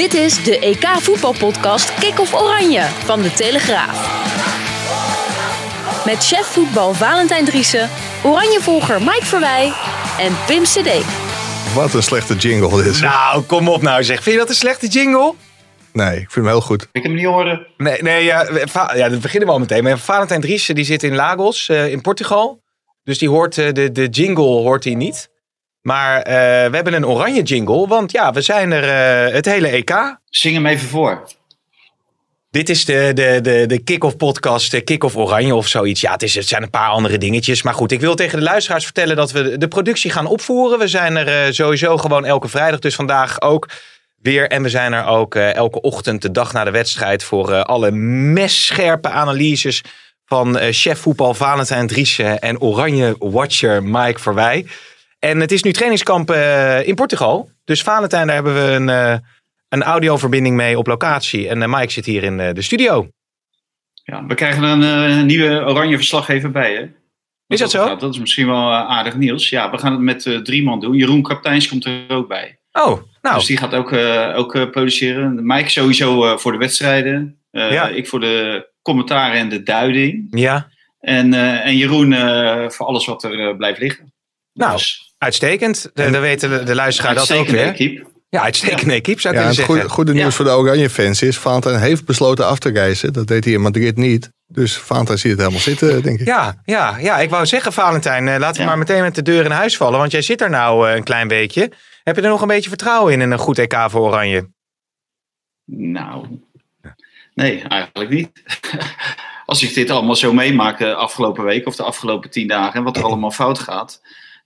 Dit is de EK voetbalpodcast Kick-off Oranje van De Telegraaf. Met chef voetbal Valentijn Driessen, Oranjevolger Mike Verwij en Pim CD. Wat een slechte jingle dit is. Nou, kom op nou zeg. Vind je dat een slechte jingle? Nee, ik vind hem heel goed. Ik heb hem niet horen. Nee, nee ja, va- ja, dat beginnen we al meteen. Maar Valentijn Driessen die zit in Lagos eh, in Portugal. Dus die hoort eh, de, de jingle hoort hij niet. Maar eh, we hebben een oranje jingle. Want ja, we zijn er eh, het hele EK. Zing hem even voor. Dit is de, de, de, de kick-off podcast, de kick-off oranje of zoiets. Ja, het, is, het zijn een paar andere dingetjes. Maar goed, ik wil tegen de luisteraars vertellen dat we de productie gaan opvoeren. We zijn er eh, sowieso gewoon elke vrijdag. Dus vandaag ook weer. En we zijn er ook elke ochtend, de dag na de wedstrijd, voor alle messcherpe analyses van chef voetbal Valentijn Driessen en oranje watcher Mike Verwij. En het is nu trainingskamp eh, in Portugal. Dus Valentijn, daar hebben we een, eh, een audioverbinding mee op locatie. En eh, Mike zit hier in de studio. Ja, we krijgen een nieuwe oranje verslaggever bij, hè? Is dat zo? Dat is misschien wel aardig nieuws. Ja, we gaan het met drie man doen. Jeroen Kapteins komt er ook bij. Oh, nou. Dus die gaat ook, ook produceren. Mike sowieso voor de wedstrijden. Ja. Ik voor de commentaren en de duiding. Ja, En, en Jeroen voor alles wat er blijft liggen. Nou, Dus, uitstekend. De, dan weten de, de luisteraar dat ook weer. equipe. Ja, uitstekende equipe zou ik Ja, het goede, goede nieuws Ja. voor de Oranje-fans is... Valentijn heeft besloten af te reizen. Dat deed hij in Madrid niet. Dus Valentijn ziet het helemaal zitten, denk ik. Ja, ja, ja, ik wou zeggen, Valentijn, eh, laten we Ja. maar meteen met de deur in huis vallen. Want jij zit er nou eh, een klein weekje. Heb je er nog een beetje vertrouwen in, in een goed EK voor Oranje? Nou, nee, eigenlijk niet. Als ik dit allemaal zo meemaak de afgelopen week of de afgelopen tien dagen en wat er allemaal fout gaat,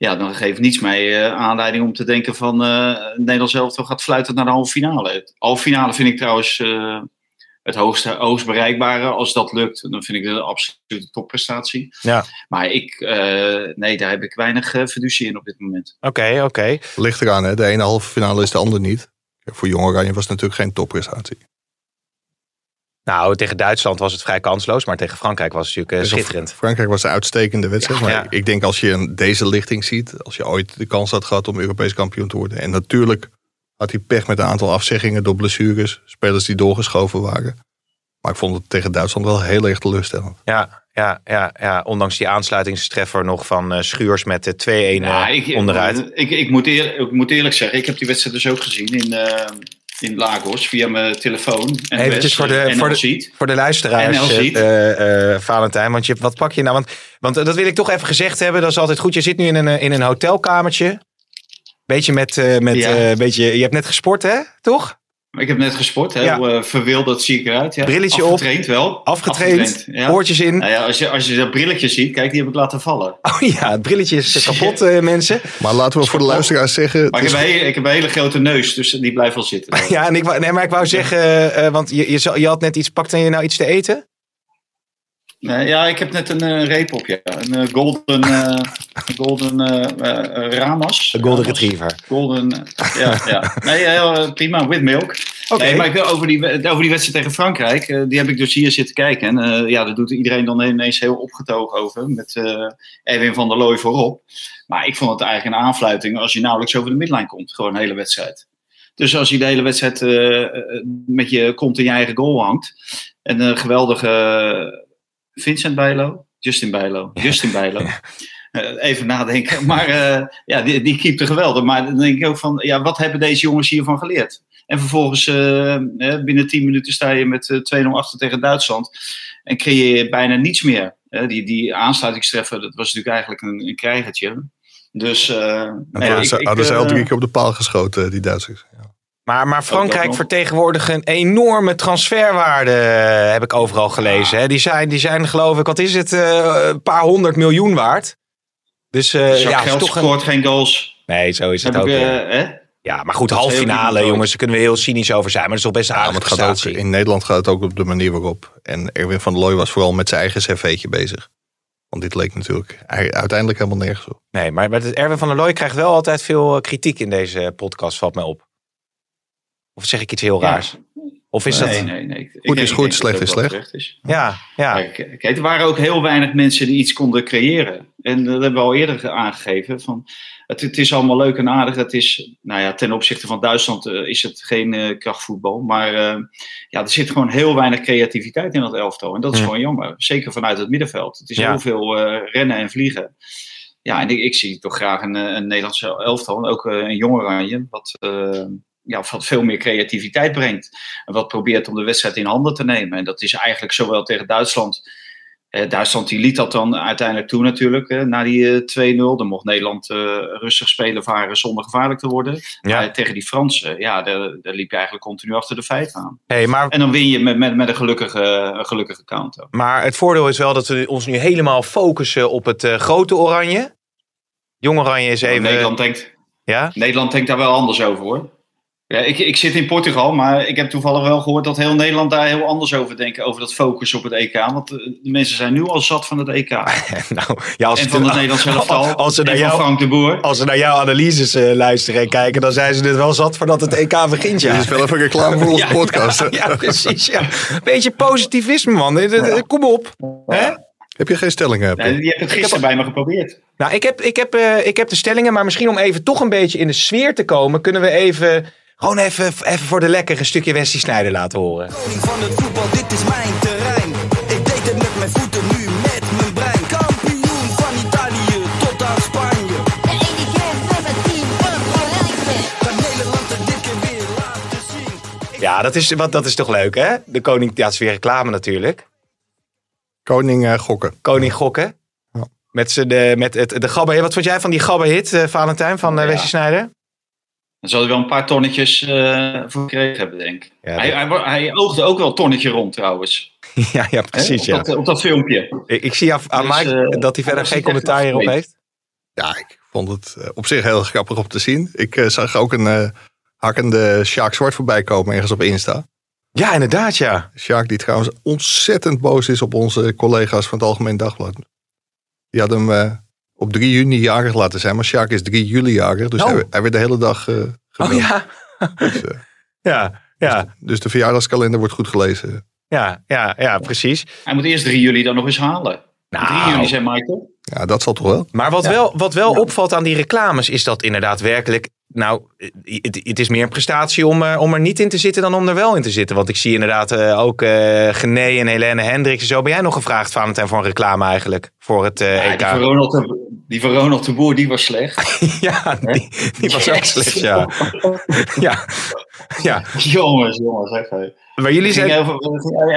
ja, dan geeft niets mij eh, aanleiding om te denken van eh Nederland zelf gaat fluiten naar de halve finale. Het halve finale vind ik trouwens eh, het hoogste, hoogst bereikbare. Als dat lukt, dan vind ik het een absolute topprestatie. Ja. Maar ik, eh, nee, daar heb ik weinig uh, fiducie in op dit moment. Oké, oké. Ligt eraan, hè. De ene halve finale is de ander niet. Voor Jong Oranje was het natuurlijk geen topprestatie. Nou, tegen Duitsland was het vrij kansloos, maar tegen Frankrijk was het natuurlijk eh, Tegen schitterend. Frankrijk was een uitstekende wedstrijd. Ja. maar Ja. ik denk als je een- deze lichting ziet... als je ooit de kans had gehad om Europees kampioen te worden... en natuurlijk had hij pech met een aantal afzeggingen door blessures... spelers die doorgeschoven waren. Maar ik vond het tegen Duitsland wel heel erg teleurstellend. Ja, ja, ja, ja. Ondanks die aansluitingstreffer nog van eh, Schuurs met de 2-1 Ja, eh, ik, onderuit. Ik, ik, moet eer- ik moet eerlijk zeggen, ik heb die wedstrijd dus ook gezien in, in Lagos via mijn telefoon. En Eventjes voor de, voor, de, voor de luisteraars, eh, eh, Valentijn. Want je, wat pak je nou? Want, want eh, dat wil ik toch even gezegd hebben. Dat is altijd goed. Je zit nu in een, eh, in een hotelkamertje. Beetje met, eh, met Ja. eh, beetje, je hebt net gesport, hè? Toch? Ik heb net gesport, heel eh, verwilderd zie ik eruit. Ja. Brilletje op. Afgetraind wel. Afgetraind, ja. oortjes in. Nou ja, als, je, als je dat brilletje ziet, kijk, die heb ik laten vallen. Oh ja, het brilletje is kapot, eh, mensen. Maar laten we voor de luisteraars zeggen... Maar ik is- heb, een hele, ik heb een hele grote neus, dus die blijft wel zitten. Ja, en ik, wou- nee, maar ik wou zeggen, eh, want je, je, je had net iets, pakte je nou iets te eten? Nee, ja, ik heb net een eh, reep op, ja. Een eh, golden, golden eh, Ramas. Een golden retriever. Golden, ja, ja. Nee, prima, with milk. Oké. Nee, maar ik wil over die, over die wedstrijd tegen Frankrijk, die heb ik dus hier zitten kijken. En ja, daar doet iedereen dan ineens heel opgetogen over, met Erwin van der Looy voorop. Maar ik vond het eigenlijk een aanfluiting als je nauwelijks over de midlijn komt, gewoon een hele wedstrijd. Dus als je de hele wedstrijd met je kont in je eigen goal hangt, en een geweldige Vincent Bijlo, Justin Bijlo, Justin Bijlo. Eh, even nadenken. Maar eh, ja, die, die keepte geweldig. Maar dan denk ik ook van, ja, wat hebben deze jongens hiervan geleerd? En vervolgens, eh, binnen 10 minuten sta je met eh, 2-0 achter tegen Duitsland. En creëer je bijna niets meer. Die, die aansluitingstreffer, dat was natuurlijk eigenlijk een, een krijgertje. Dus, Dan nee, hadden ik- ze, ik, hadden eh, al drie keer op de paal geschoten, die Duitsers. Ja. Maar, maar Frankrijk vertegenwoordigt een enorme transferwaarde, eh, heb ik overal gelezen. Hè? Die, zijn, die zijn, geloof ik, wat is het, eh, een paar honderd miljoen waard. Dus eh zak ja, is geld toch een... scoort geen goals. Nee, zo is het Heb ook. ik? Ja, maar goed, heel finale, jongens, daar kunnen we heel cynisch over zijn. Maar dat is toch best een aardige ook, in Nederland gaat het ook op de manier waarop. En Erwin van der Looy was vooral met zijn eigen cv'tje bezig. Want dit leek natuurlijk hij- uiteindelijk helemaal nergens op. Nee, maar Erwin van der Looy krijgt wel altijd veel kritiek in deze podcast, valt mij op. Of zeg ik iets heel Ja. raars? Of is nee, dat... nee, nee. Goed is goed, denk slecht is slecht. is. Ja, ja. Kijk, kijk, er waren ook heel weinig mensen die iets konden creëren. En dat hebben we al eerder aangegeven. Van, het, het is allemaal leuk en aardig. Het is, nou ja, ten opzichte van Duitsland eh, is het geen eh, krachtvoetbal. Maar eh, ja, er zit gewoon heel weinig creativiteit in dat elftal. En dat is Hm. gewoon jammer. Zeker vanuit het middenveld. Het is Ja. heel veel eh, rennen en vliegen. Ja, en ik, ik zie toch graag een, eh, een Nederlandse elftal. En ook eh, een jong oranje. Wat, eh, ja, wat veel meer creativiteit brengt. En wat probeert om de wedstrijd in handen te nemen. En dat is eigenlijk zowel tegen Duitsland. Eh, Duitsland die liet dat dan uiteindelijk toe natuurlijk. eh, na die eh, 2-0. Dan mocht Nederland eh, rustig spelen varen zonder gevaarlijk te worden. Ja. Maar tegen die Fransen, ja, daar, daar liep je eigenlijk continu achter de feiten aan. Hey, maar, En dan win je met, met, met een gelukkige, een gelukkige counter. maar het voordeel is wel dat we ons nu helemaal focussen op het eh, grote oranje. Jong oranje is even... Nederland, denkt, Ja? Nederland denkt daar wel anders over hoor. Ja, ik, ik zit in Portugal, maar ik heb toevallig wel gehoord dat heel Nederland daar heel anders over denkt. Over dat focus op het EK. Want eh, de mensen zijn nu al zat van het EK. nou, ja, als en van het Nederlands elftal. Als ze naar van jou, Frank de Boer. als ze naar jouw analyses eh, luisteren en kijken, dan zijn ze het wel zat voordat het EK begint. Ja. Dit is wel even reclame voor onze Ja, podcast. Ja, precies. Ja. Beetje positivisme, man. Eh, Kom op. Hè? Heb je geen stellingen? Nee, die heb het gisteren bij me geprobeerd. Nou, ik heb, ik, heb, eh, ik heb de stellingen, maar misschien om even toch een beetje in de sfeer te komen, kunnen we even, gewoon even, even voor de lekker een stukje Wesley Snijder laten horen. Koning van het voetbal, dit is mijn terrein. Ik deed het met mijn voeten, nu met mijn brein. Kampioen van Italië tot aan Spanje. De enige nummer 10 van Oranje. Kan Nederland het dit keer weer laten zien. Ja, dat is, wat, dat is toch leuk, hè? De koning, ja, het is weer reclame natuurlijk. Koning eh, gokken. Koning gokken. Ja. Met, de, met het, de gabba Wat vond jij van die gabba-hit, eh, Valentijn, van eh Ja. Wesley Snijder? Dan zal hij wel een paar tonnetjes eh, voor gekregen hebben, denk ik. Ja, hij, hij, hij oogde ook wel een tonnetje rond trouwens. ja, ja, Hè? precies, op, ja. dat, op dat filmpje. Ik, ik zie aan, aan Dus, Mike eh, dat hij verder geen commentaar hierop heeft. Ja, ik vond het eh, op zich heel grappig om te zien. Ik zag ook een eh, hakkende Sjaak Zwart voorbij komen ergens op Insta. Ja, inderdaad, ja. Sjaak die trouwens ontzettend boos is op onze collega's van het Algemeen Dagblad. Die hadden hem eh, op 3 juni jarig laten zijn. Maar Sjaak is 3 juli jarig. Dus Oh. hij, hij werd de hele dag Oh gebeld. ja. Dus, eh, Ja, ja, dus de verjaardagskalender wordt goed gelezen. ja, ja, ja, precies. Hij moet eerst 3 juli dan nog eens halen. 3 Nou. juli zei Michael. Ja, dat zal toch wel. Maar wat wel, wat wel opvalt aan die reclames is dat inderdaad werkelijk. Nou, het, het is meer een prestatie om, er- om er niet in te zitten dan om er wel in te zitten. Want ik zie inderdaad eh, ook eh Gené en Helene Hendricks en zo. Ben jij nog gevraagd, Valentijn, voor een reclame eigenlijk? Voor het eh, Ja, EK? die, van Ronald de, die van Ronald de Boer, die was slecht. ja, die, die was ook slecht, ja. ja. Ja, jongens, jongens. Echt, maar jullie zijn... over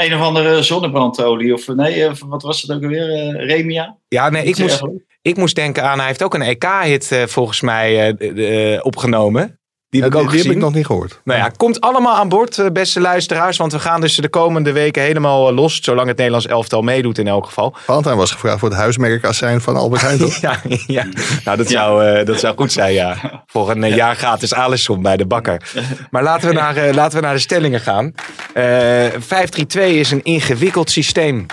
een of andere zonnebrandolie. Of nee, eh, wat was het ook alweer? Eh, Remia? Ja, nee, ik moest. Ik moest denken aan... Hij heeft ook een EK-hit eh, volgens mij eh, eh, opgenomen. Die heb Ja, ik ook die gezien. heb ik nog niet gehoord. Nou ja, komt allemaal aan boord, beste luisteraars. Want we gaan dus de komende weken helemaal los. Zolang het Nederlands elftal meedoet in elk geval. Valentijn was gevraagd voor het huismerk Azijn van Albert Heijn, toch? Ja, ja. nou dat zou, eh, dat zou goed zijn, ja. Voor een jaar gratis Alisson bij de bakker. Maar laten we naar, laten we naar de stellingen gaan. Eh 5-3-2 is een ingewikkeld systeem.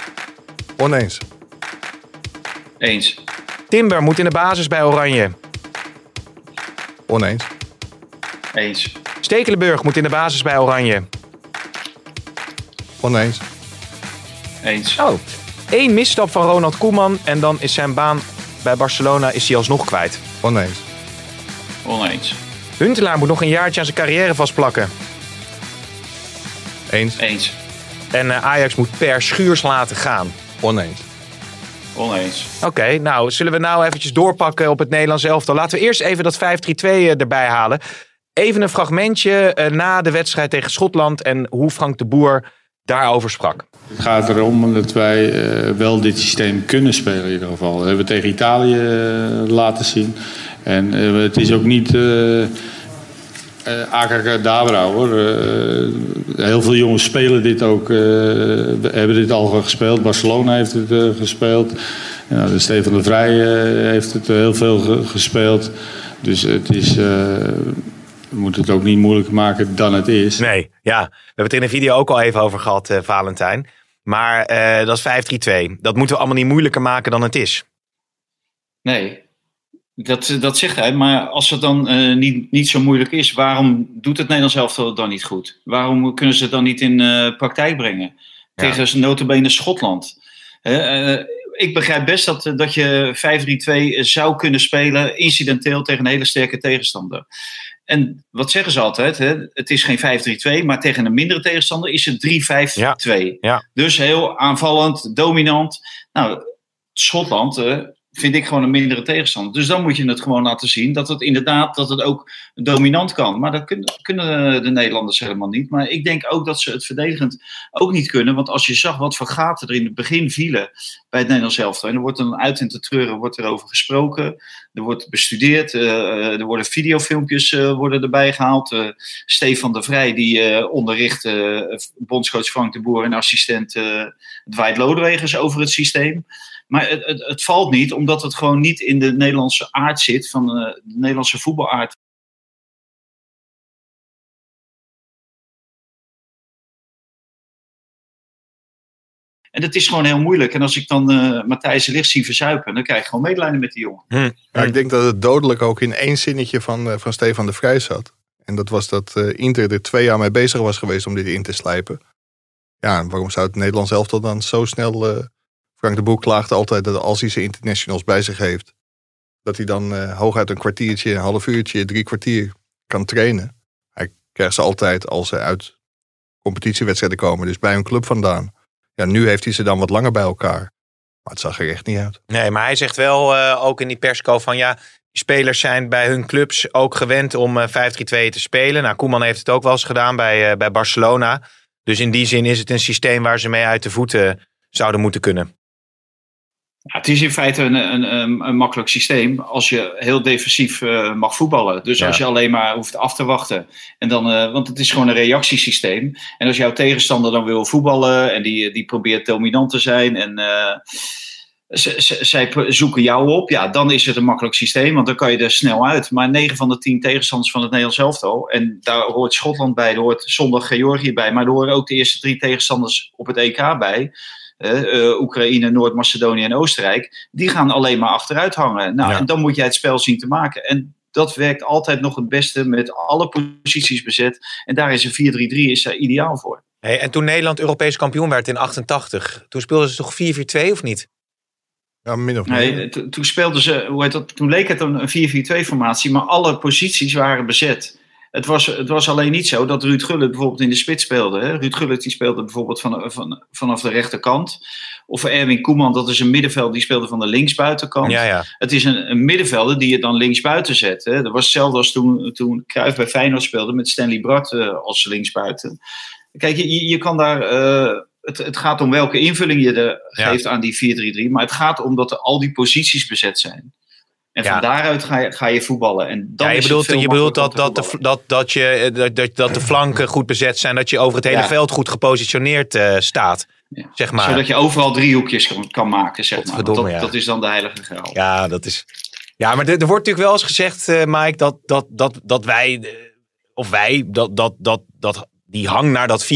Oneens. Eens. Timber moet in de basis bij Oranje. Oneens. Eens. Stekelenburg moet in de basis bij Oranje. Oneens. Eens. Oh, één misstap van Ronald Koeman en dan is zijn baan bij Barcelona is hij alsnog kwijt. Oneens. Oneens. Huntelaar moet nog een jaartje aan zijn carrière vastplakken. Eens. Eens. En eh, Ajax moet per schuurs laten gaan. Oneens. Oneens. Oké, nou zullen we nou eventjes doorpakken op het Nederlands elftal. Laten we eerst even dat 5-3-2 eh, erbij halen. Even een fragmentje eh, na de wedstrijd tegen Schotland en hoe Frank de Boer daarover sprak. Het gaat erom dat wij eh, wel dit systeem kunnen spelen in ieder geval. Dat hebben we tegen Italië laten zien. En het is ook niet eh eh Dabra hoor. Eh, heel veel jongens spelen dit ook. eh, we hebben dit al gespeeld. Barcelona heeft het eh, gespeeld. Ja, de Stefan de Vrij eh, heeft het heel veel ge- gespeeld. Dus het is... eh, we moeten het ook niet moeilijker maken dan het is. Nee, ja. We hebben het in de video ook al even over gehad, eh, Valentijn. Maar eh, dat is 5-3-2. Dat moeten we allemaal niet moeilijker maken dan het is. Nee, dat, dat zegt hij. Maar als het dan eh, niet, niet zo moeilijk is, waarom doet het Nederlands elftal het dan niet goed? Waarom kunnen ze het dan niet in eh, praktijk brengen? Ja. Tegen notabene Schotland. Eh, ik begrijp best dat, dat je 5-3-2 zou kunnen spelen, incidenteel tegen een hele sterke tegenstander. En wat zeggen ze altijd? Hè? Het is geen 5-3-2, maar tegen een mindere tegenstander is het 3-5-2. Ja. Dus heel aanvallend, dominant. Nou, Schotland eh, vind ik gewoon een mindere tegenstander. Dus dan moet je het gewoon laten zien dat het inderdaad dat het ook dominant kan. Maar dat kunnen, de Nederlanders helemaal niet. Maar ik denk ook dat ze het verdedigend ook niet kunnen. Want als je zag wat voor gaten er in het begin vielen bij het Nederlands elftal. En er wordt dan uit en te treuren wordt over gesproken. Er wordt bestudeerd. eh, er worden videofilmpjes eh, worden erbij gehaald. Eh, Stefan de Vrij die eh, onderricht eh, bondscoach Frank de Boer en assistent eh Dwight Lodewegers over het systeem. Maar het, het, het valt niet, omdat het gewoon niet in de Nederlandse aard zit, van eh, de Nederlandse voetbalaard. En dat is gewoon heel moeilijk. En als ik dan eh Matthijs de Ligt zie verzuipen, dan krijg ik gewoon medelijden met die jongen. Hm. Ja, ik denk dat het dodelijk ook in één zinnetje van, eh, van Stefan de Vrij zat. En dat was dat eh, Inter er twee jaar mee bezig was geweest om dit in te slijpen. Ja, en waarom zou het Nederlands elftal dan zo snel... Frank de Boer klaagde altijd dat als hij zijn internationals bij zich heeft... dat hij dan eh, hooguit een kwartiertje, een half uurtje, drie kwartier kan trainen. Hij krijgt ze altijd als ze uit competitiewedstrijden komen. Dus bij hun club vandaan. Ja, nu heeft hij ze dan wat langer bij elkaar. Maar het zag er echt niet uit. Nee, maar hij zegt wel eh, ook in die persco van ja, spelers zijn bij hun clubs ook gewend om eh 5-3-2 te spelen. Nou, Koeman heeft het ook wel eens gedaan bij, bij Barcelona. Dus in die zin is het een systeem waar ze mee uit de voeten zouden moeten kunnen. Ja, het is in feite een, een, een, een makkelijk systeem als je heel defensief eh, mag voetballen. Dus Ja. als je alleen maar hoeft af te wachten. En dan, eh, want het is gewoon een reactiesysteem. En als jouw tegenstander dan wil voetballen en die, die probeert dominant te zijn en ze- zij zoeken jou op, ja, dan is het een makkelijk systeem, want dan kan je er snel uit. Maar 9 van de 10 tegenstanders van het Nederlands elftal, en daar hoort Schotland bij, daar hoort zondag Georgië bij, maar daar horen ook de eerste drie tegenstanders op het EK bij. Eh, eh, Oekraïne, Noord-Macedonië en Oostenrijk, die gaan alleen maar achteruit hangen. Nou, Ja. en dan moet jij het spel zien te maken. En dat werkt altijd nog het beste met alle posities bezet. En daar is een 4-3-3 is daar ideaal voor. Hey, en toen Nederland Europees kampioen werd in 88, toen speelden ze toch 4-4-2 of niet? Ja, min of meer. Nee, to- toen speelden ze, hoe heet dat, toen leek het een een 4-4-2 formatie, maar alle posities waren bezet. Het was, het was alleen niet zo dat Ruud Gullit bijvoorbeeld in de spits speelde. Hè? Ruud Gullit die speelde bijvoorbeeld van, van, vanaf de rechterkant. Of Erwin Koeman, dat is een middenveld, die speelde van de linksbuitenkant. Ja, ja. Het is een, een middenvelder die je dan linksbuiten zet. Hè? Dat was hetzelfde als toen, toen Cruijff bij Feyenoord speelde met Stanley Bart eh, als linksbuiten. Kijk, je, je- kan daar... eh, het, het gaat om welke invulling je er Ja. geeft aan die 4-3-3. Maar het gaat om dat er al die posities bezet zijn. En Ja. van daaruit ga je, ga je voetballen. En dan ja, je bedoelt, veel je bedoelt dat, dat, de, dat, dat, je, eh, dat, dat, dat de flanken goed bezet zijn, dat je over het hele Ja. veld goed gepositioneerd eh, staat. Ja. Zeg maar. Zodat je overal driehoekjes kan, kan maken, zeg maar. Dat, ja. dat is dan de heilige graal. Ja, dat is. Ja, maar er, er wordt natuurlijk wel eens gezegd, eh, Mike, dat, dat, dat, dat wij, of wij, dat, dat, dat, dat die hang naar dat 4-3-3,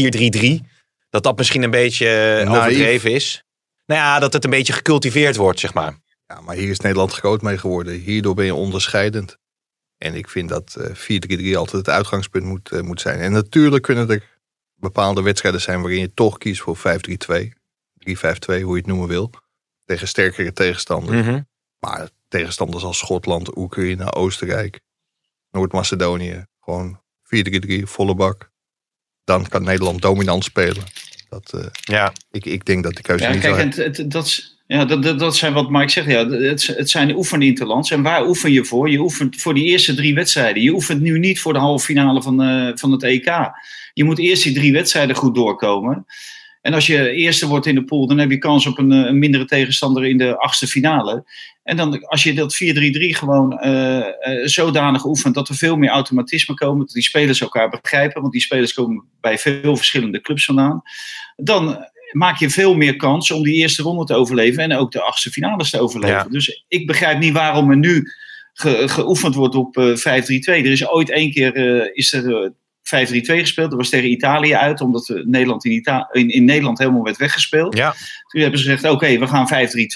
dat dat misschien een beetje Naïef. overdreven is. Nou ja, dat het een beetje gecultiveerd wordt, zeg maar. Ja, maar hier is Nederland groot mee geworden. Hierdoor ben je onderscheidend. En ik vind dat eh 4-3-3 altijd het uitgangspunt moet, eh, moet zijn. En natuurlijk kunnen er bepaalde wedstrijden zijn waarin je toch kiest voor 5-3-2. 3-5-2, hoe je het noemen wil. Tegen sterkere tegenstanders. Mhm. Maar tegenstanders als Schotland, Oekraïne, Oostenrijk, Noord-Macedonië. Gewoon 4-3-3, volle bak. Dan kan Nederland dominant spelen. Dat, eh, Ja, ik, ik denk dat de keuze Ja, niet kijk, zo het, het- dat, is- ja, dat, dat, dat zijn wat Mike zegt. Ja, het, het zijn oefeninterlands. En waar oefen je voor? Je oefent voor die eerste drie wedstrijden. Je oefent nu niet voor de halve finale van, eh, van het EK. Je moet eerst die drie wedstrijden goed doorkomen. En als je eerste wordt in de pool, dan heb je kans op een, eh, een mindere tegenstander in de achtste finale. En dan als je dat 4-3-3 gewoon eh, zodanig oefent dat er veel meer automatisme komen, dat die spelers elkaar begrijpen, want die spelers komen bij veel verschillende clubs vandaan, dan maak je veel meer kans om die eerste ronde te overleven en ook de achtste finales te overleven. Ja. Dus ik begrijp niet waarom er nu ge- geoefend wordt op eh 5-3-2. Er is ooit één keer eh, is er, eh, 5-3-2 gespeeld. Dat was tegen Italië uit, omdat eh, Nederland in, Ita- in, in Nederland helemaal werd weggespeeld. Ja, Toen hebben ze gezegd, oké, we gaan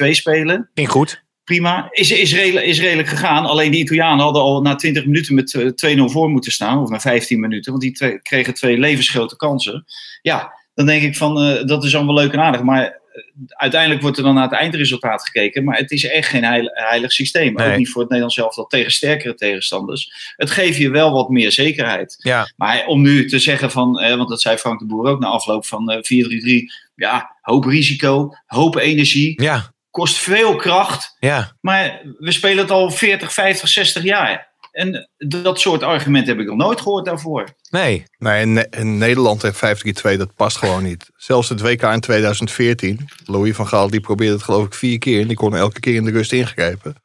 5-3-2 spelen. ging goed. Prima. Is, is, redelijk, is redelijk gegaan. Alleen die Italianen hadden al na 20 minuten met eh, 2-0 voor moeten staan. Of na 15 minuten. Want die twee, kregen twee levensgrote kansen. Ja, dan denk ik van, eh, dat is allemaal leuk en aardig. Maar eh, uiteindelijk wordt er dan naar het eindresultaat gekeken. Maar het is echt geen heil- heilig systeem. Nee. Ook niet voor het Nederlands zelf dat tegen sterkere tegenstanders. Het geeft je wel wat meer zekerheid. Ja, Maar om nu te zeggen van, eh, want dat zei Frank de Boer ook na afloop van eh 4-3-3. Ja, hoop risico, hoop energie, ja, kost veel kracht. ja. Maar we spelen het al 40, 50, 60 jaar. En dat soort argumenten heb ik nog nooit gehoord daarvoor. Nee. Nee, in, in Nederland en 5-3-2, dat past gewoon niet. Zelfs het WK in 2014, Louis van Gaal, die probeerde het geloof ik vier keer. En die kon elke keer in de rust ingrijpen.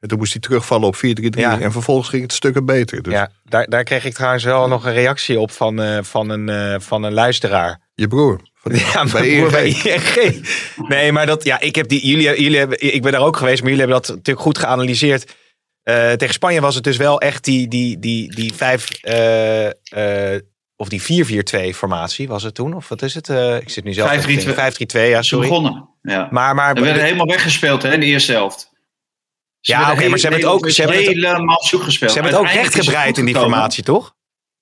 En toen moest hij terugvallen op 4-3-3. Ja. En vervolgens ging het stukken beter. Dus Ja, daar, daar kreeg ik trouwens wel nog een reactie op van, eh, van, een, eh, van een luisteraar. je broer. Van, Ja, bij mijn broer ING. bij ING. Nee, maar dat, ja, ik, heb die, jullie, jullie hebben, ik ben daar ook geweest, maar jullie hebben dat natuurlijk goed geanalyseerd. Eh, tegen Spanje was het dus wel echt die, die, die, die vijf, eh, eh, of die 4-4-2 formatie was het toen? Of wat is het? Ik zit nu zelf 5-3-2. even te denken. 5-3-2, ja, sorry. begonnen. Ja. Maar, maar, We werden helemaal weggespeeld hè, in de eerste helft. Ze Ja, oké, maar ze hebben het ook- ze hebben het- helemaal zoek gespeeld. ze hebben het ook is rechtgebreid in die formatie, toch?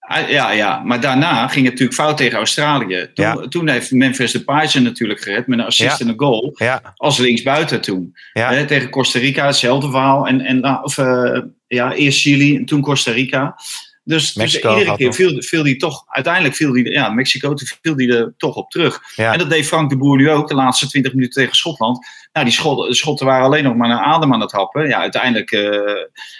Ah, Ja, ja, maar daarna ging het natuurlijk fout tegen Australië. Toen, Ja. toen heeft Memphis Depay ze natuurlijk gered met een assist Ja. en een goal. Ja, Als linksbuiten toen. tegen Costa Rica, hetzelfde verhaal. En, en, nou, of, eh, ja, eerst Chili en toen Costa Rica. Dus, dus iedere keer viel, viel die toch, uiteindelijk viel die, ja, Mexico, viel die er toch op terug. En dat deed Frank de Boer nu ook, de laatste 20 minuten tegen Schotland. Nou, die Schot- Schotten waren alleen nog maar naar adem aan het happen. Ja, uiteindelijk eh,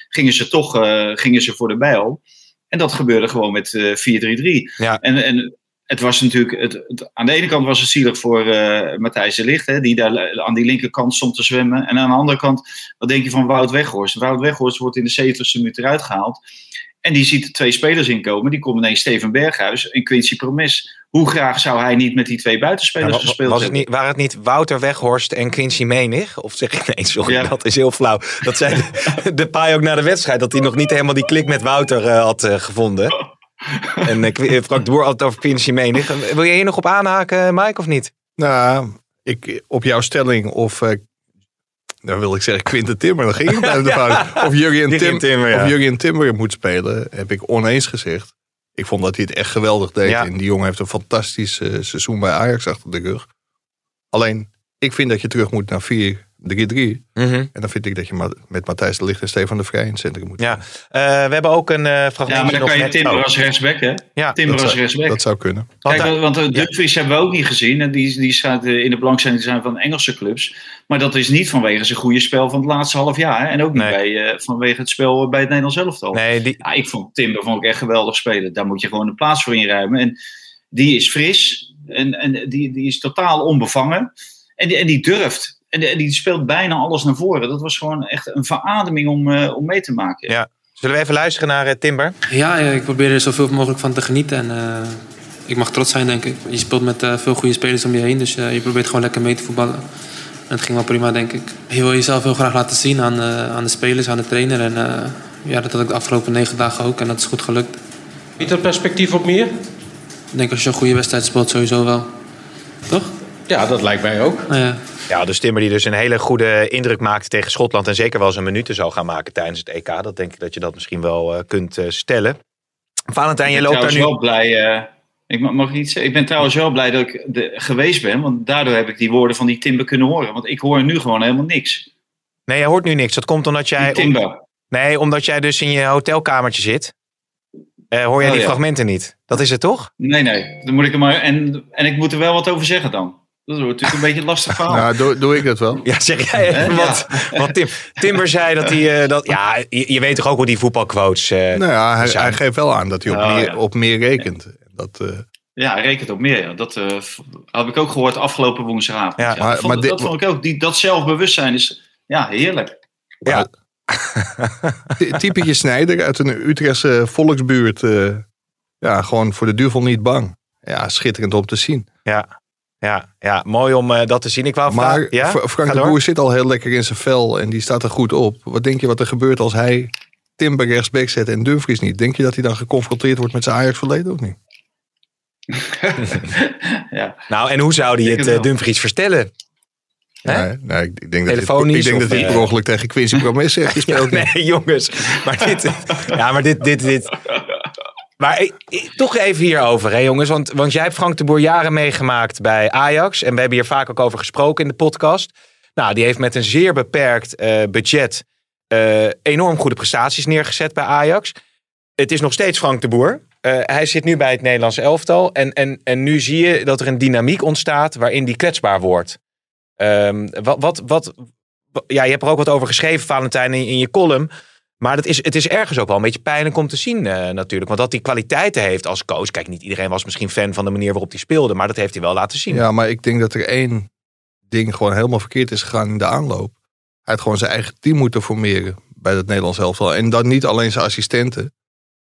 gingen ze toch eh, gingen ze voor de bijl. En dat gebeurde gewoon met eh 4-3-3. Ja. En, en het was natuurlijk, het, het- aan de ene kant was het zielig voor eh, Matthijs de Ligt, hè, die daar aan die linkerkant stond te zwemmen. En aan de andere kant, wat denk je van Wout Weghorst? Wout Weghorst wordt in de 70ste minuut eruit gehaald. En die ziet twee spelers inkomen. Die komen ineens Steven Berghuis en Quincy Promes. Hoe graag zou hij niet met die twee Ja, buitenspelers wa- gespeeld was het niet, waren het niet Wouter Weghorst en Quincy Menig? Of zeg ik nee, sorry, Ja. dat is heel flauw. Dat zei de, de paai ook na de wedstrijd, dat hij nog niet helemaal die klik met Wouter eh, had eh, gevonden. En eh, Frank de Boer had het over Quincy Menig. Wil je hier nog op aanhaken, Mike, of niet? Nou, ik, op jouw stelling of... eh dan wil ik zeggen Quinten Timmer, dan ging het bij de fout. Of Jurgen Jurgen Tim, Timmer, ja. of Jurgen Timmer moet spelen, heb ik oneens gezegd. Ik vond dat hij het echt geweldig deed. Ja. En die jongen heeft een fantastisch eh, seizoen bij Ajax achter de rug. Alleen, ik vind dat je terug moet naar 4-3-3. En dan vind ik dat je met Matthijs de Ligt en Stefan de Vrij in het centrum moet. Ja, Eh, we hebben ook een eh fragmentje Ja, maar dan kan je Timber oh. als rechtsback, hè? Ja, Timber dat als zou- rechtsback. Dat zou kunnen. Want Kijk, want de ja. Dumfries hebben we ook niet gezien. En die, die staat eh, in de belangstelling te zijn van Engelse clubs. Maar dat is niet vanwege zijn goede spel van het laatste half jaar. hè. En ook niet Nee. bij, eh, vanwege het spel bij het Nederlands elftal. Nee, die, Ja, ik vond Timber vond ik echt geweldig spelen. Daar moet je gewoon een plaats voor inruimen. En die is fris. En, en die, die is totaal onbevangen. En die, en die durft. En die, speelt bijna alles naar voren. Dat was gewoon echt een verademing om, eh, om mee te maken. Ja. Zullen we even luisteren naar eh, Timber? Ja, ja, ik probeer er zoveel mogelijk van te genieten. En eh, ik mag trots zijn, denk ik. Je speelt met eh, veel goede spelers om je heen. Dus eh, je probeert gewoon lekker mee te voetballen. En het ging wel prima, denk ik. Je wil jezelf heel graag laten zien aan, aan de spelers, aan de trainer. En ja, dat had ik de afgelopen negen dagen ook. En dat is goed gelukt. Biedt dat perspectief op meer? Ik denk als je een goede wedstrijd speelt, sowieso wel. Toch? Ja, dat lijkt mij ook. Nou ja. Ja, dus Timber die dus een hele goede indruk maakte tegen Schotland. En zeker wel zijn minuten zal gaan maken tijdens het EK. Dat denk ik dat je dat misschien wel eh, kunt eh, stellen. Valentijn, je loopt daar nu... wel blij. eh, ik mag, iets zeggen? Ik ben trouwens wel blij dat ik de, geweest ben. Want daardoor heb ik die woorden van die Timber kunnen horen. Want ik hoor nu gewoon helemaal niks. Nee, je hoort nu niks. Dat komt omdat jij... Timber. Nee, omdat jij dus in je hotelkamertje zit. Hoor jij Oh, die ja. fragmenten niet? Dat is het toch? Nee, nee. Dan moet ik er maar. En, en ik moet er wel wat over zeggen dan. Dat wordt natuurlijk een beetje een lastig verhaal. Nou, doe, doe ik dat wel. Ja, zeg jij even Hè? wat. Want Tim, Timber zei dat hij... eh, dat, ja, je, je weet toch ook hoe die voetbalquotes... eh, Nou ja, hij, zijn. hij geeft wel aan dat hij op, Oh, meer, ja. op meer rekent. Dat, eh, Ja, hij rekent op meer. Ja. Dat eh, heb ik ook gehoord afgelopen woensdagavond. Ja, Ja, maar- dat, vond, maar dit- dat vond ik ook. Die, dat zelfbewustzijn is ja, heerlijk. ja, Ty- Typetje Snijder uit een Utrechtse volksbuurt. eh, ja, gewoon voor de duivel niet bang. Ja, schitterend om te zien. ja, ja, ja, mooi om eh, dat te zien. Ik wou Maar vragen... Ja? Fra- Frank Ga de door. Boer zit al heel lekker in zijn vel en die staat er goed op. Wat denk je wat er gebeurt als hij Timber rechtsback zet en Dumfries niet, denk je dat hij dan geconfronteerd wordt met zijn Ajax verleden of niet? ja. Nou, en hoe zou hij het het eh. Dumfries vertellen? Hè? Nee, nee, ik, denk dat hij, ik denk of, dat hij eh, per ongeluk tegen Quincy Promes heeft gespeeld. Nee, jongens. Maar dit. ja, maar dit. dit, dit. Maar toch even hierover, hè, jongens. Want, want jij hebt Frank de Boer jaren meegemaakt bij Ajax. En we hebben hier vaak ook over gesproken in de podcast. Nou, die heeft met een zeer beperkt eh, budget eh, enorm goede prestaties neergezet bij Ajax. Het is nog steeds Frank de Boer. Eh, hij zit nu bij het Nederlandse elftal. En, en, en nu zie je dat er een dynamiek ontstaat waarin die kwetsbaar wordt. Ehm, wat, wat, wat, wa- ja, je hebt er ook wat over geschreven, Valentijn, in, in je column. Maar dat is, het is ergens ook wel een beetje pijnlijk om te zien eh, natuurlijk. Want dat hij kwaliteiten heeft als coach. Kijk, niet iedereen was misschien fan van de manier waarop hij speelde. Maar dat heeft hij wel laten zien. Ja, maar ik denk dat er één ding gewoon helemaal verkeerd is gegaan in de aanloop. Hij had gewoon zijn eigen team moeten formeren bij het Nederlands elftal. En dan niet alleen zijn assistenten.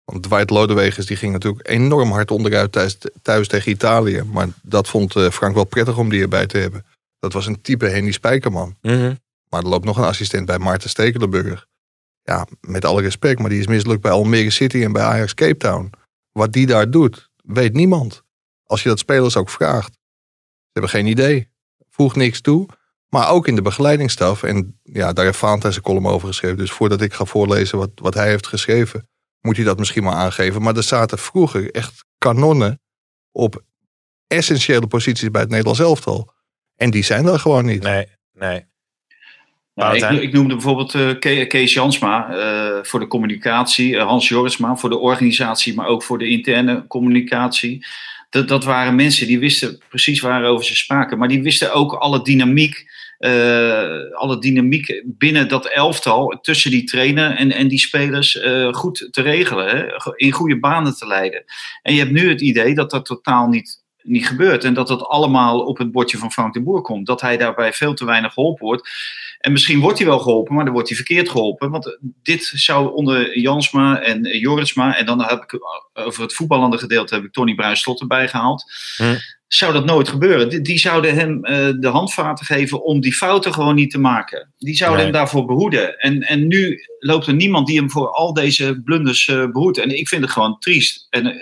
Want Dwight Lodewegers die ging natuurlijk enorm hard onderuit thuis, thuis tegen Italië. Maar dat vond eh, Frank wel prettig om die erbij te hebben. Dat was een type Henny Spijkerman. Mhm. Maar er loopt nog een assistent bij, Maarten Stekelenburg. Ja, met alle respect, maar die is mislukt bij Almere City en bij Ajax Cape Town. Wat die daar doet, weet niemand. Als je dat spelers ook vraagt. Ze hebben geen idee. Voegt niks toe. Maar ook in de begeleidingsstaf. En ja, daar heeft Valentijn zijn column over geschreven. Dus voordat ik ga voorlezen wat, wat hij heeft geschreven, moet hij dat misschien maar aangeven. Maar er zaten vroeger echt kanonnen op essentiële posities bij het Nederlands elftal. En die zijn er gewoon niet. Nee, nee. Ik, noemde bijvoorbeeld eh, Ke- Kees Jansma eh, voor de communicatie, eh, Hans Jorisma voor de organisatie, maar ook voor de interne communicatie. Dat, dat waren mensen die wisten precies waarover ze spraken, maar die wisten ook alle dynamiek, eh, alle dynamiek binnen dat elftal tussen die trainer en, en die spelers eh, goed te regelen, hè? in goede banen te leiden. En je hebt nu het idee dat dat totaal niet, niet gebeurt en dat dat allemaal op het bordje van Frank de Boer komt. Dat hij daarbij veel te weinig geholpen wordt. En misschien wordt hij wel geholpen, maar dan wordt hij verkeerd geholpen. Want dit zou onder Jansma en eh, Jorisma, en dan heb ik eh, over het voetballende gedeelte heb ik Tony Bruis-Slot erbij gehaald. Hm. Zou dat nooit gebeuren? Die, die zouden hem eh, de handvaten geven om die fouten gewoon niet te maken. Die zouden Nee. hem daarvoor behoeden. En, en nu loopt er niemand die hem voor al deze blunders eh, behoedt. En ik vind het gewoon triest. En eh,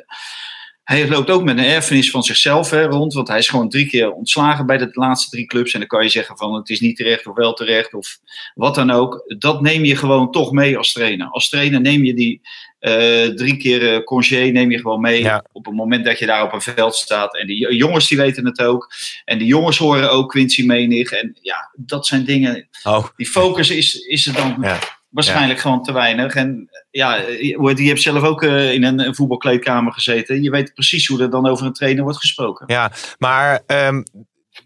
hij loopt ook met een erfenis van zichzelf hè, rond. Want hij is gewoon drie keer ontslagen bij de laatste drie clubs. En dan kan je zeggen van het is niet terecht of wel terecht of wat dan ook. Dat neem je gewoon toch mee als trainer. Als trainer neem je die eh, drie keer congé neem je gewoon mee. Ja. Op het moment dat je daar op een veld staat. En die jongens die weten het ook. En die jongens horen ook Quincy Menig. En ja, dat zijn dingen. Oh, Die focus is, is er dan Ja. waarschijnlijk gewoon te weinig. En ja, je je hebt zelf ook eh, in een, voetbalkleedkamer gezeten. Je weet precies hoe er dan over een trainer wordt gesproken. ja. Maar ehm,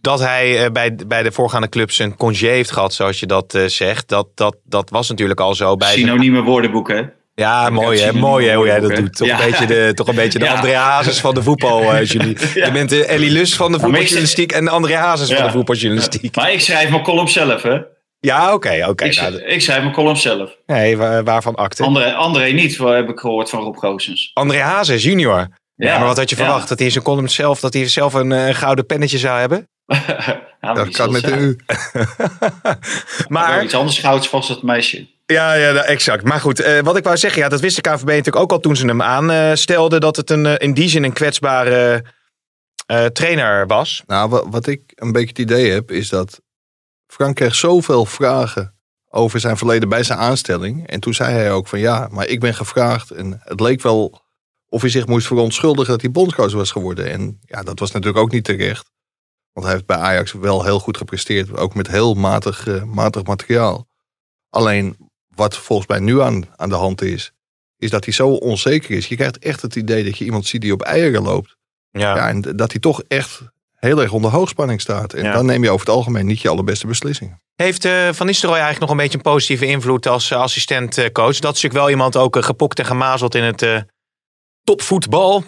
dat hij eh, bij, bij de voorgaande clubs een congé heeft gehad, zoals je dat eh, zegt, dat, dat, dat was natuurlijk al zo bij. zijn- Synonieme woordenboeken, hè? Ja, mooi hè, mooi hè, hoe jij dat doet. Toch, Ja. een beetje de, toch een beetje de Ja. André Hazes van de voetbaljulie. Ja. Je bent de Ellie Lus van de voetbaljournalistiek en de André Hazes van de voetbaljournalistiek. Maar ik schrijf mijn column zelf, hè? Ja, oké, oké. ik, nou, ik schrijf mijn column zelf. nee, wa- waarvan akte? André, André niet, heb ik gehoord van Rob Goossens. André Hazes junior. Ja, Ja, maar wat had je ja. verwacht? Dat hij in zijn column zelf, dat hij zelf een eh, gouden pennetje zou hebben? Dat kan met de U. Maar, iets anders gouds vast het meisje. ja, ja, nou, exact. Maar goed, eh, wat ik wou zeggen, ja, dat wist de KVB natuurlijk ook al toen ze hem aanstelden, dat het een, eh, in die zin een kwetsbare eh, trainer was. Nou, wat, wat ik een beetje het idee heb, is dat Frank kreeg zoveel vragen over zijn verleden bij zijn aanstelling. En toen zei hij ook van ja, maar ik ben gevraagd. En het leek wel of hij zich moest verontschuldigen dat hij bondscoach was geworden. En ja, dat was natuurlijk ook niet terecht. Want hij heeft bij Ajax wel heel goed gepresteerd. Ook met heel matig, eh, matig materiaal. Alleen wat volgens mij nu aan, aan de hand is, is dat hij zo onzeker is. Je krijgt echt het idee dat je iemand ziet die op eieren loopt. Ja. Ja, en dat hij toch echt heel erg onder hoogspanning staat. En Ja. dan neem je over het algemeen niet je allerbeste beslissingen. Heeft eh, Van Nistelrooy eigenlijk nog een beetje een positieve invloed als eh, assistent-coach? Dat is natuurlijk wel iemand ook eh, gepokt en gemazeld in het eh, topvoetbal.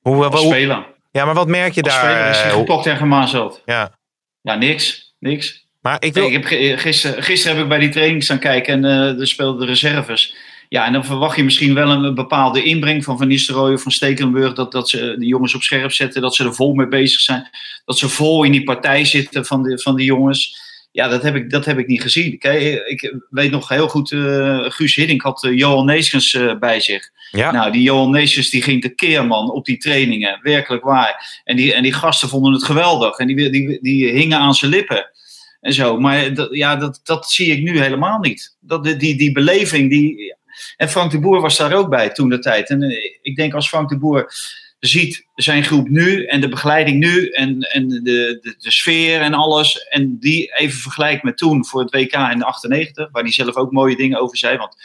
Hoe, eh, Als hoe- speler. ja, maar wat merk je Als daar? speler is hij eh, gepokt en gemazeld. ja. Ja, niks. Niks. Maar ik Nee, wil... ik heb, gisteren, gisteren heb ik bij die training staan kijken en eh er speelden de reserves. Ja, en dan verwacht je misschien wel een bepaalde inbreng van Van Nistelrooy of van Stekelenburg. Dat, dat ze de jongens op scherp zetten, dat ze er vol mee bezig zijn. Dat ze vol in die partij zitten van, de, van die jongens. Ja, dat heb ik, dat heb ik niet gezien. Kijk, ik weet nog heel goed, eh, Guus Hiddink had eh, Johan Neeskens eh, bij zich. Ja. Nou, die Johan Neeskens die ging tekeer, man, op die trainingen. Werkelijk waar. En die, en die gasten vonden het geweldig. En die, die, die hingen aan zijn lippen. En zo. Maar dat, ja, dat, dat zie ik nu helemaal niet. Dat, die, die beleving, die... En Frank de Boer was daar ook bij toen de tijd. En eh, ik denk als Frank de Boer ziet zijn groep nu en de begeleiding nu en, en de, de, de sfeer en alles. En die even vergelijkt met toen voor het WK in de 98, waar hij zelf ook mooie dingen over zei. Want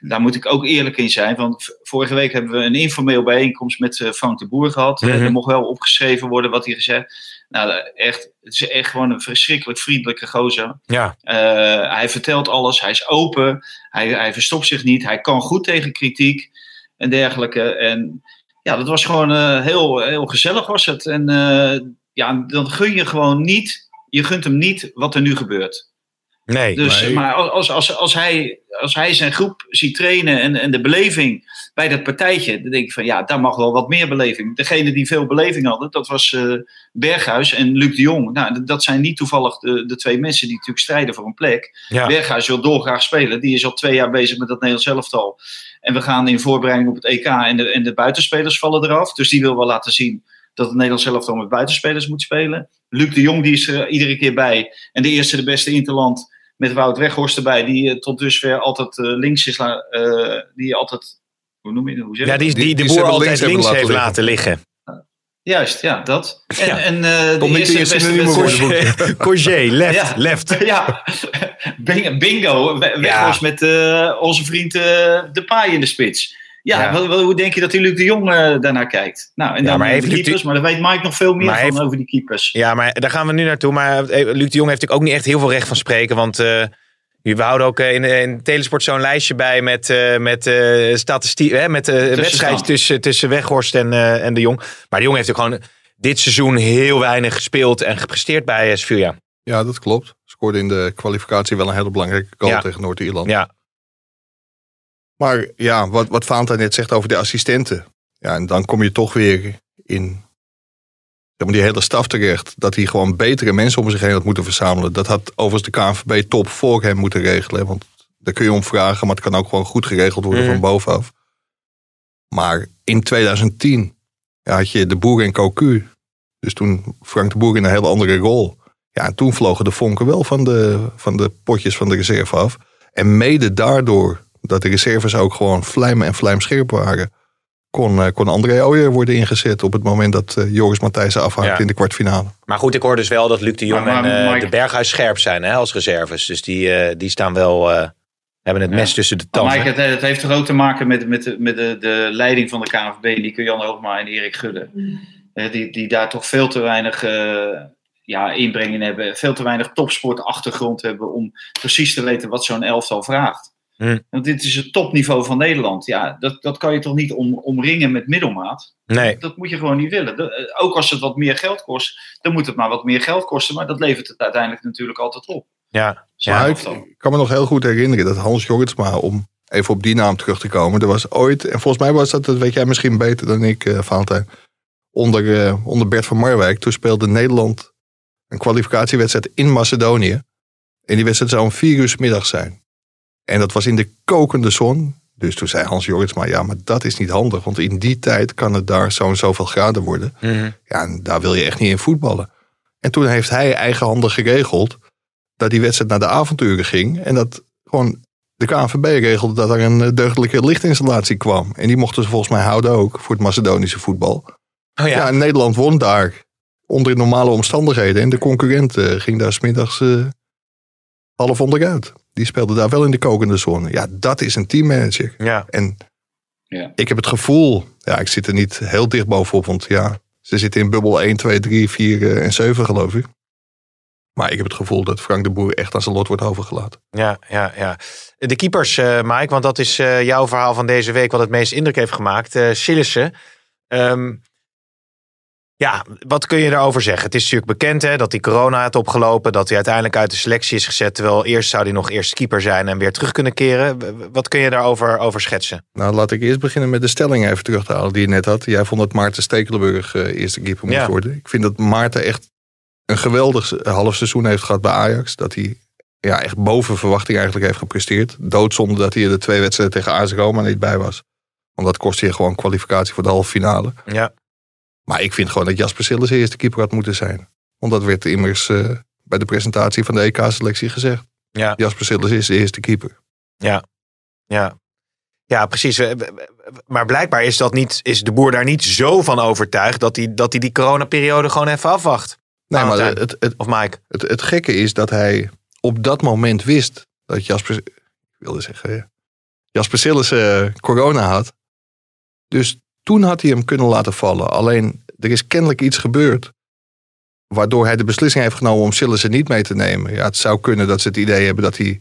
daar moet ik ook eerlijk in zijn. Want vorige week hebben we een informeel bijeenkomst met eh, Frank de Boer gehad. Mhm. Er mocht wel opgeschreven worden wat hij gezegd. Nou, eh, echt, het is echt gewoon een verschrikkelijk vriendelijke gozer. Ja. Eh, hij vertelt alles, hij is open, hij, hij verstopt zich niet, hij kan goed tegen kritiek en dergelijke. En ja, dat was gewoon heel, heel gezellig was het. En ja, dan gun je gewoon niet, je gunt hem niet wat er nu gebeurt. Nee. Dus, Nee. Maar als, als, als, hij, als hij zijn groep ziet trainen en, en de beleving bij dat partijtje, dan denk ik van ja, daar mag wel wat meer beleving. Degene die veel beleving hadden, dat was eh, Berghuis en Luc de Jong. Nou, dat zijn niet toevallig de, de twee mensen die natuurlijk strijden voor een plek. Ja. Berghuis wil dolgraag spelen. Die is al twee jaar bezig met dat Nederlands elftal. En we gaan in voorbereiding op het EK en de, en de buitenspelers vallen eraf. Dus die wil wel laten zien dat het Nederlands elftal met buitenspelers moet spelen. Luc de Jong die is er iedere keer bij. En de eerste de beste interland met Wout Weghorst erbij. Die eh, tot dusver altijd eh, links is. eh, die altijd... Hoe noem je dat? Hoe zeg Ja, die, die, Die- de boer altijd links heeft laten liggen. Juist, ja, dat. En, Ja. en eh, de eerste de beste. Corgé, left, Ja. left. Ja, Bing- bingo. We- Weghorst met eh, onze vriend eh De Paai in de spits. Ja, Ja. wat- wat- hoe denk je dat die Luc de Jong eh, daarnaar kijkt? Nou, en Ja, dan maar de Luc de- keepers, maar daar weet Mike nog veel meer Maar van heeft- over die keepers. Ja, maar daar gaan we nu naartoe. Maar eh, Luc de Jong heeft natuurlijk ook niet echt heel veel recht van spreken. Want eh, we houden ook in, in Telesport zo'n lijstje bij met, eh met eh statistiek, hè, met eh wedstrijden tussen, tussen Weghorst en, eh, en de Jong. Maar de Jong heeft ook gewoon dit seizoen heel weinig gespeeld en gepresteerd bij uh, Sevilla. Ja, dat klopt. Scoorde in de kwalificatie wel een hele belangrijke goal Ja. tegen Noord-Ierland. Ja. Maar ja, wat, wat Fanta net zegt over de assistenten. Ja, en dan kom je toch weer in zeg maar, die hele staf terecht. Dat hij gewoon betere mensen om zich heen had moeten verzamelen. Dat had overigens de KNVB top voor hem moeten regelen. Want daar kun je om vragen, maar het kan ook gewoon goed geregeld worden Mhm. van bovenaf. Maar in 2010 ja, had je de Boer en Cocu. Dus toen Frank de Boer in een hele andere rol. Ja, en toen vlogen de vonken wel van de, van de potjes van de reserve af. En mede daardoor dat de reserves ook gewoon vlijm en vlijmscherp waren. Kon, eh, kon André Ooyer worden ingezet op het moment dat eh, Joris Matthijssen afhaakt Ja. in de kwartfinale. Maar goed, ik hoor dus wel dat Luc de Jong Maar- maar en eh, Mike- de Berghuis scherp zijn hè, als reserves. Dus die, eh, die staan wel, eh, hebben het Ja. mes tussen de Maar tanden. Mike, het, het heeft toch ook te maken met, met, de, met de, de leiding van de KNVB, Nico Jan Hoogma en Erik Gudde. Eh, die, die daar toch veel te weinig eh, ja, inbreng in hebben. Veel te weinig topsportachtergrond hebben om precies te weten wat zo'n elftal vraagt. Hmm. Want dit is het topniveau van Nederland. Ja, dat, dat kan je toch niet om, omringen met middelmaat? Nee, Dat moet je gewoon niet willen. De- eh, ook als het wat meer geld kost, dan moet het maar wat meer geld kosten. Maar dat levert het uiteindelijk natuurlijk altijd op. ja. Maar ik, kan me nog heel goed herinneren dat Hans Jorritsma, om even op die naam terug te komen. Er was ooit, en volgens mij was dat, dat weet jij misschien beter dan ik, eh Valentijn. Onder, eh, onder Bert van Marwijk, toen speelde Nederland een kwalificatiewedstrijd in Macedonië. En die wedstrijd zou om vier uur 's middags zijn. En dat was in de kokende zon. Dus toen zei Hans Jorritsma, ja, maar dat is niet handig. Want in die tijd kan het daar zo'n zoveel graden worden. Mhm. Ja, en daar wil je echt niet in voetballen. En toen heeft hij eigenhandig geregeld dat die wedstrijd naar de avonturen ging. En dat gewoon de KNVB regelde dat er een eh, deugdelijke lichtinstallatie kwam. En die mochten ze volgens mij houden ook voor het Macedonische voetbal. Oh Ja, ja. en Nederland won daar onder normale omstandigheden. En de concurrent eh, ging daar smiddags eh half onderuit. Die speelde daar wel in de kokende zone. Ja, dat is een teammanager. ja. En Ja. ik heb het gevoel, ja, ik zit er niet heel dicht bovenop, want ja, ze zitten in bubbel 1, 2, 3, 4 eh, en 7 geloof ik. Maar ik heb het gevoel dat Frank de Boer echt aan zijn lot wordt overgelaten. Ja, ja, ja. De keepers, eh, Mike, want dat is eh, jouw verhaal van deze week wat het meest indruk heeft gemaakt. eh Sillissen. Ehm, ja, wat kun je daarover zeggen? Het is natuurlijk bekend hè, dat hij corona heeft opgelopen. Dat hij uiteindelijk uit de selectie is gezet. Terwijl eerst zou hij nog eerst keeper zijn en weer terug kunnen keren. Wat kun je daarover over schetsen? Nou, laat ik eerst beginnen met de stelling even terug te halen die je net had. Jij vond dat Maarten Stekelenburg eh, eerste keeper moest Ja. worden. Ik vind dat Maarten echt een geweldig half seizoen heeft gehad bij Ajax. Dat hij ja, echt boven verwachting eigenlijk heeft gepresteerd. Doodzonde dat hij er de twee wedstrijden tegen AS Roma niet bij was. Want dat kostte je gewoon kwalificatie voor de halve finale. Ja. Maar ik vind gewoon dat Jasper Sillis de eerste keeper had moeten zijn. Want dat werd immers eh, bij de presentatie van de EK-selectie gezegd. Ja. Jasper Sillis is de eerste keeper. Ja, ja. Ja, precies. Eh, Maar blijkbaar is, dat niet, is de boer daar niet zo van overtuigd dat hij, dat hij die coronaperiode gewoon even afwacht. Nee, maar het, het, Of Mike. het, het gekke is dat hij op dat moment wist dat Jasper, ik wilde zeggen, ja, Jasper Sillis eh, corona had. Dus toen had hij hem kunnen laten vallen. Alleen er is kennelijk iets gebeurd. Waardoor hij de beslissing heeft genomen om Sillis er niet mee te nemen. Ja, het zou kunnen dat ze het idee hebben dat hij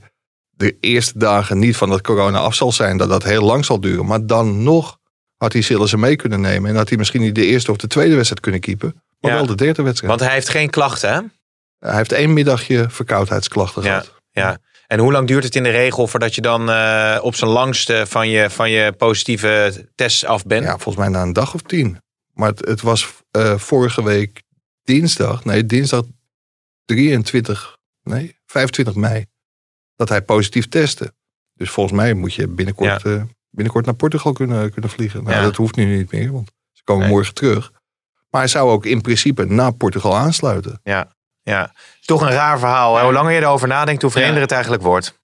de eerste dagen niet van dat corona af zal zijn. Dat dat heel lang zal duren. Maar dan nog had hij Sillis er mee kunnen nemen. En had hij misschien niet de eerste of de tweede wedstrijd kunnen keepen. Maar Ja. wel de derde wedstrijd. Want hij heeft geen klachten, hè? Hij heeft één middagje verkoudheidsklachten Ja, gehad. Ja. En hoe lang duurt het in de regel voordat je dan eh, op zijn langste van je, van je positieve test af bent? Ja, volgens mij na een dag of tien. Maar het, het was eh, vorige week dinsdag, nee, dinsdag 23, nee, 25 mei, dat hij positief testte. Dus volgens mij moet je binnenkort, eh, binnenkort naar Portugal kunnen, kunnen vliegen. Nou, Ja. dat hoeft nu niet meer, want ze komen Nee. morgen terug. Maar hij zou ook in principe naar Portugal aansluiten. Ja, ja. Toch een raar verhaal. Hoe langer je erover nadenkt, hoe vreemder Ja. het eigenlijk wordt.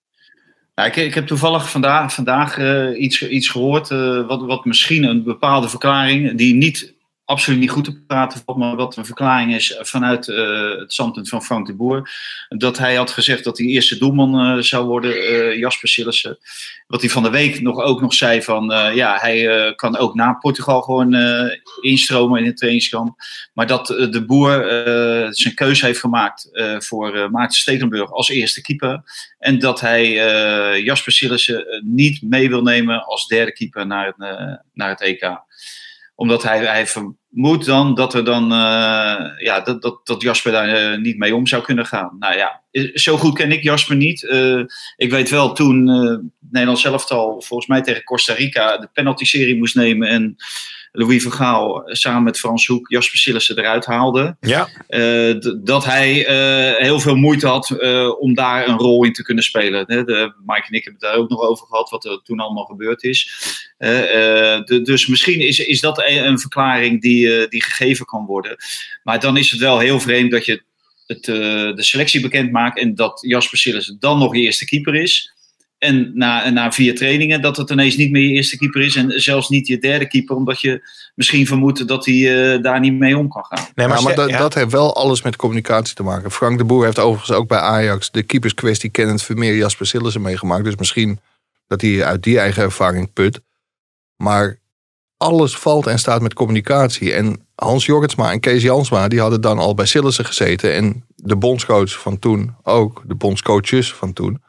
Nou, ik, ik heb toevallig vandaag, vandaag eh, iets, iets gehoord, eh, wat, wat misschien een bepaalde verklaring, die niet, absoluut niet goed te praten maar wat een verklaring is vanuit eh, het standpunt van Frank de Boer. Dat hij had gezegd dat hij eerste doelman eh, zou worden, eh, Jasper Sillissen. Wat hij van de week nog, ook nog zei van, eh, ja, hij eh, kan ook na Portugal gewoon eh, instromen in het trainingskamp. Maar dat eh, de Boer eh, zijn keuze heeft gemaakt eh, voor eh, Maarten Stekelenburg als eerste keeper. En dat hij eh, Jasper Sillissen eh, niet mee wil nemen als derde keeper naar het, eh, naar het EK. Omdat hij, hij vermoedt dan dat er dan eh, ja, dat, dat, dat Jasper daar eh, niet mee om zou kunnen gaan. Nou ja, zo goed ken ik Jasper niet. Eh, ik weet wel toen Nederland zelf al volgens mij tegen Costa Rica de penalty-serie moest nemen en Louis van Gaal samen met Frans Hoek Jasper Sillissen eruit haalde. Ja. Eh, dat hij eh, heel veel moeite had eh, om daar een rol in te kunnen spelen. Hè, de, Mike en ik hebben het daar ook nog over gehad, wat er toen allemaal gebeurd is. Eh, eh, de- dus misschien is, is dat een, een verklaring die, eh, die gegeven kan worden. Maar dan is het wel heel vreemd dat je het, eh, de selectie bekend maakt en dat Jasper Sillissen dan nog je eerste keeper is. En na, na vier trainingen dat het ineens niet meer je eerste keeper is. En zelfs niet je derde keeper. Omdat je misschien vermoedt dat hij eh, daar niet mee om kan gaan. Nee, Maar, dat, ja. dat heeft wel alles met communicatie te maken. Frank de Boer heeft overigens ook bij Ajax de keeperskwestie kennend Vermeer Jasper Sillissen meegemaakt. Dus misschien dat hij uit die eigen ervaring put. Maar alles valt en staat met communicatie. En Hans Jorritsma en Kees Jansma die hadden dan al bij Sillissen gezeten. En de bondscoach van toen ook, de bondscoaches van toen.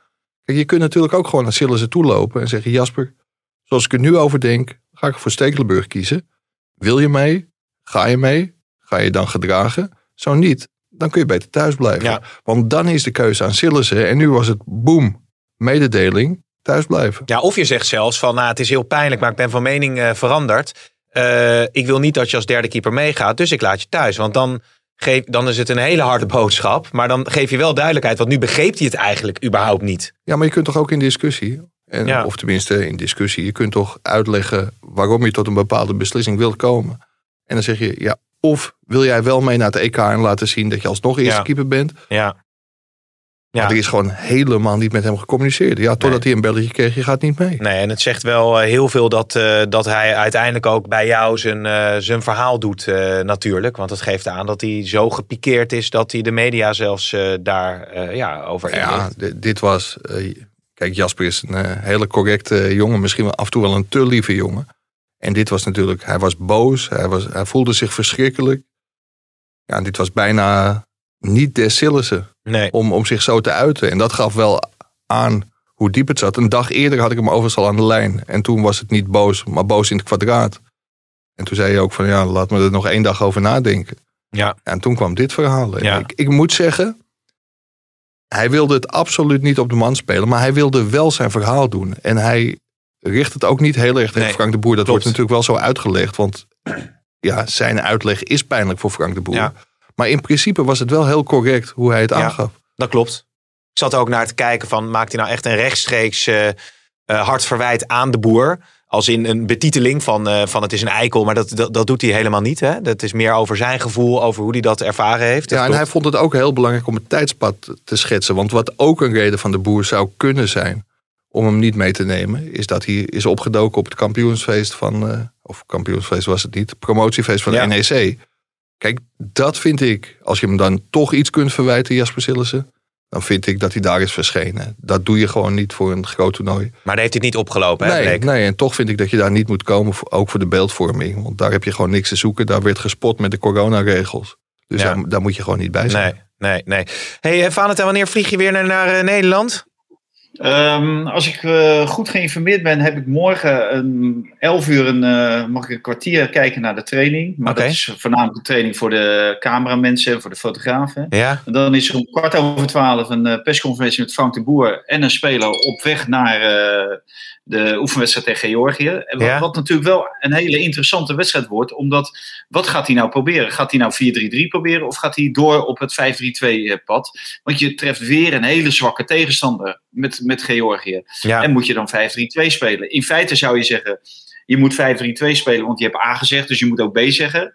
Kijk, je kunt natuurlijk ook gewoon naar Sillissen toe lopen en zeggen... Jasper, zoals ik er nu over denk, ga ik voor Stekelenburg kiezen. Wil je mee? Ga je mee? Ga je dan gedragen? Zo niet, dan kun je beter thuis blijven. Ja. Want dan is de keuze aan Sillissen. En nu was het boem, mededeling, thuis blijven. Ja, of je zegt zelfs van, nou, het is heel pijnlijk, maar ik ben van mening eh, veranderd. Eh, ik wil niet dat je als derde keeper meegaat, dus ik laat je thuis. Want dan, geef, dan is het een hele harde boodschap. Maar dan geef je wel duidelijkheid, want nu begreep hij het eigenlijk überhaupt niet. Ja, maar je kunt toch ook in discussie, en, Ja. of tenminste in discussie, je kunt toch uitleggen waarom je tot een bepaalde beslissing wilt komen. En dan zeg je, ja, of wil jij wel mee naar het EK en laten zien dat je alsnog eerste Ja. keeper bent. Ja. Ja. Maar er is gewoon helemaal niet met hem gecommuniceerd. Ja, totdat hij een belletje kreeg, je gaat niet mee. Nee, en het zegt wel eh, heel veel dat, eh, dat hij uiteindelijk ook bij jou zijn, eh, zijn verhaal doet natuurlijk. Want het geeft aan dat hij zo gepikeerd is dat hij de media zelfs daar ja, over Ja, inlicht. dit was. kijk, Jasper is een hele correcte jongen. Misschien wel af en toe wel een te lieve jongen. En dit was natuurlijk. Hij was boos. Hij, was, hij voelde zich verschrikkelijk. Ja, dit was bijna niet des Sillissen Nee. om, om zich zo te uiten. En dat gaf wel aan hoe diep het zat. Een dag eerder had ik hem overigens al aan de lijn. En toen was het niet boos, maar boos in het kwadraat. En toen zei je ook van ja, laat me er nog één dag over nadenken. Ja. En toen kwam dit verhaal. Ja. Ik, ik moet zeggen, hij wilde het absoluut niet op de man spelen, maar hij wilde wel zijn verhaal doen. En hij richt het ook niet heel erg tegen Nee, Frank de Boer. Dat klopt. wordt natuurlijk wel zo uitgelegd, want ja, zijn uitleg is pijnlijk voor Frank de Boer. Ja. Maar in principe was het wel heel correct hoe hij het Ja. aangaf. Dat klopt. Ik zat ook naar te kijken van, maakt hij nou echt een rechtstreeks eh, eh, hard verwijt aan de boer? Als in een betiteling van, eh, van het is een eikel, maar dat, dat, dat doet hij helemaal niet. Hè? Dat is meer over zijn gevoel, over hoe hij dat ervaren heeft. Dat Ja, en klopt. hij vond het ook heel belangrijk om het tijdspad te schetsen. Want wat ook een reden van de boer zou kunnen zijn om hem niet mee te nemen, is dat hij is opgedoken op het kampioensfeest van, of kampioensfeest was het niet, promotiefeest van Ja. NEC. Kijk, dat vind ik, als je hem dan toch iets kunt verwijten, Jasper Sillissen, dan vind ik dat hij daar is verschenen. Dat doe je gewoon niet voor een groot toernooi. Maar daar heeft hij het niet opgelopen, hè, Nee, nee, en toch vind ik dat je daar niet moet komen, ook voor de beeldvorming. Want daar heb je gewoon niks te zoeken. Daar werd gespot met de coronaregels. Dus Ja. daar, daar moet je gewoon niet bij zijn. Nee, nee, nee. hey, eh, Valentijn, wanneer vlieg je weer naar, naar eh, Nederland? Ehm, als ik eh, goed geïnformeerd ben, heb ik morgen een 11 uur een, eh, mag ik een kwartier kijken naar de training. Maar dat is voornamelijk een training voor de cameramensen en voor de fotografen. Ja, En dan is er om kwart over twaalf een eh, persconferentie met Frank de Boer en een speler op weg naar de oefenwedstrijd tegen Georgië. En wat, Ja. wat natuurlijk wel een hele interessante wedstrijd wordt, omdat wat gaat hij nou proberen? Gaat hij nou 4-3-3 proberen of gaat hij door op het 5-3-2 pad? Want je treft weer een hele zwakke tegenstander met, met Georgië. ja. En moet je dan 5-3-2 spelen? In feite zou je zeggen, je moet 5-3-2 spelen, want je hebt A gezegd, dus je moet ook B zeggen.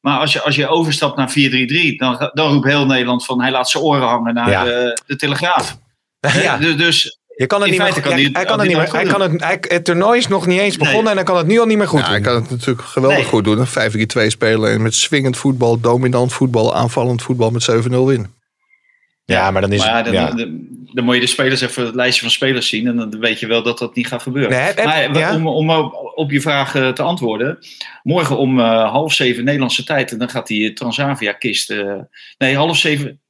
Maar als je, als je overstapt naar 4-3-3, dan, dan roept heel Nederland van hij laat zijn oren hangen naar Ja. de, de Telegraaf. ja. Dus, dus Je kan het In niet meer, kan hij- hij kan het niet hij meer. Hij kan het, hij, het toernooi is nog niet eens begonnen Nee. en hij kan het nu al niet meer goed Ja, doen. hij kan het natuurlijk geweldig Nee. goed doen. Een 5-3-2 spelen en met swingend voetbal, dominant voetbal, aanvallend voetbal met 7-0 winnen. Ja, maar dan is maar ja, het... dan, ja. dan, dan moet je de spelers even het lijstje van spelers zien. En dan weet je wel dat dat niet gaat gebeuren. Nee, heb- heb- maar ja? om, om op, op je vraag eh, te antwoorden. Morgen om eh, half zeven Nederlandse tijd. En dan gaat die Transavia-kist. eh, nee, half zeven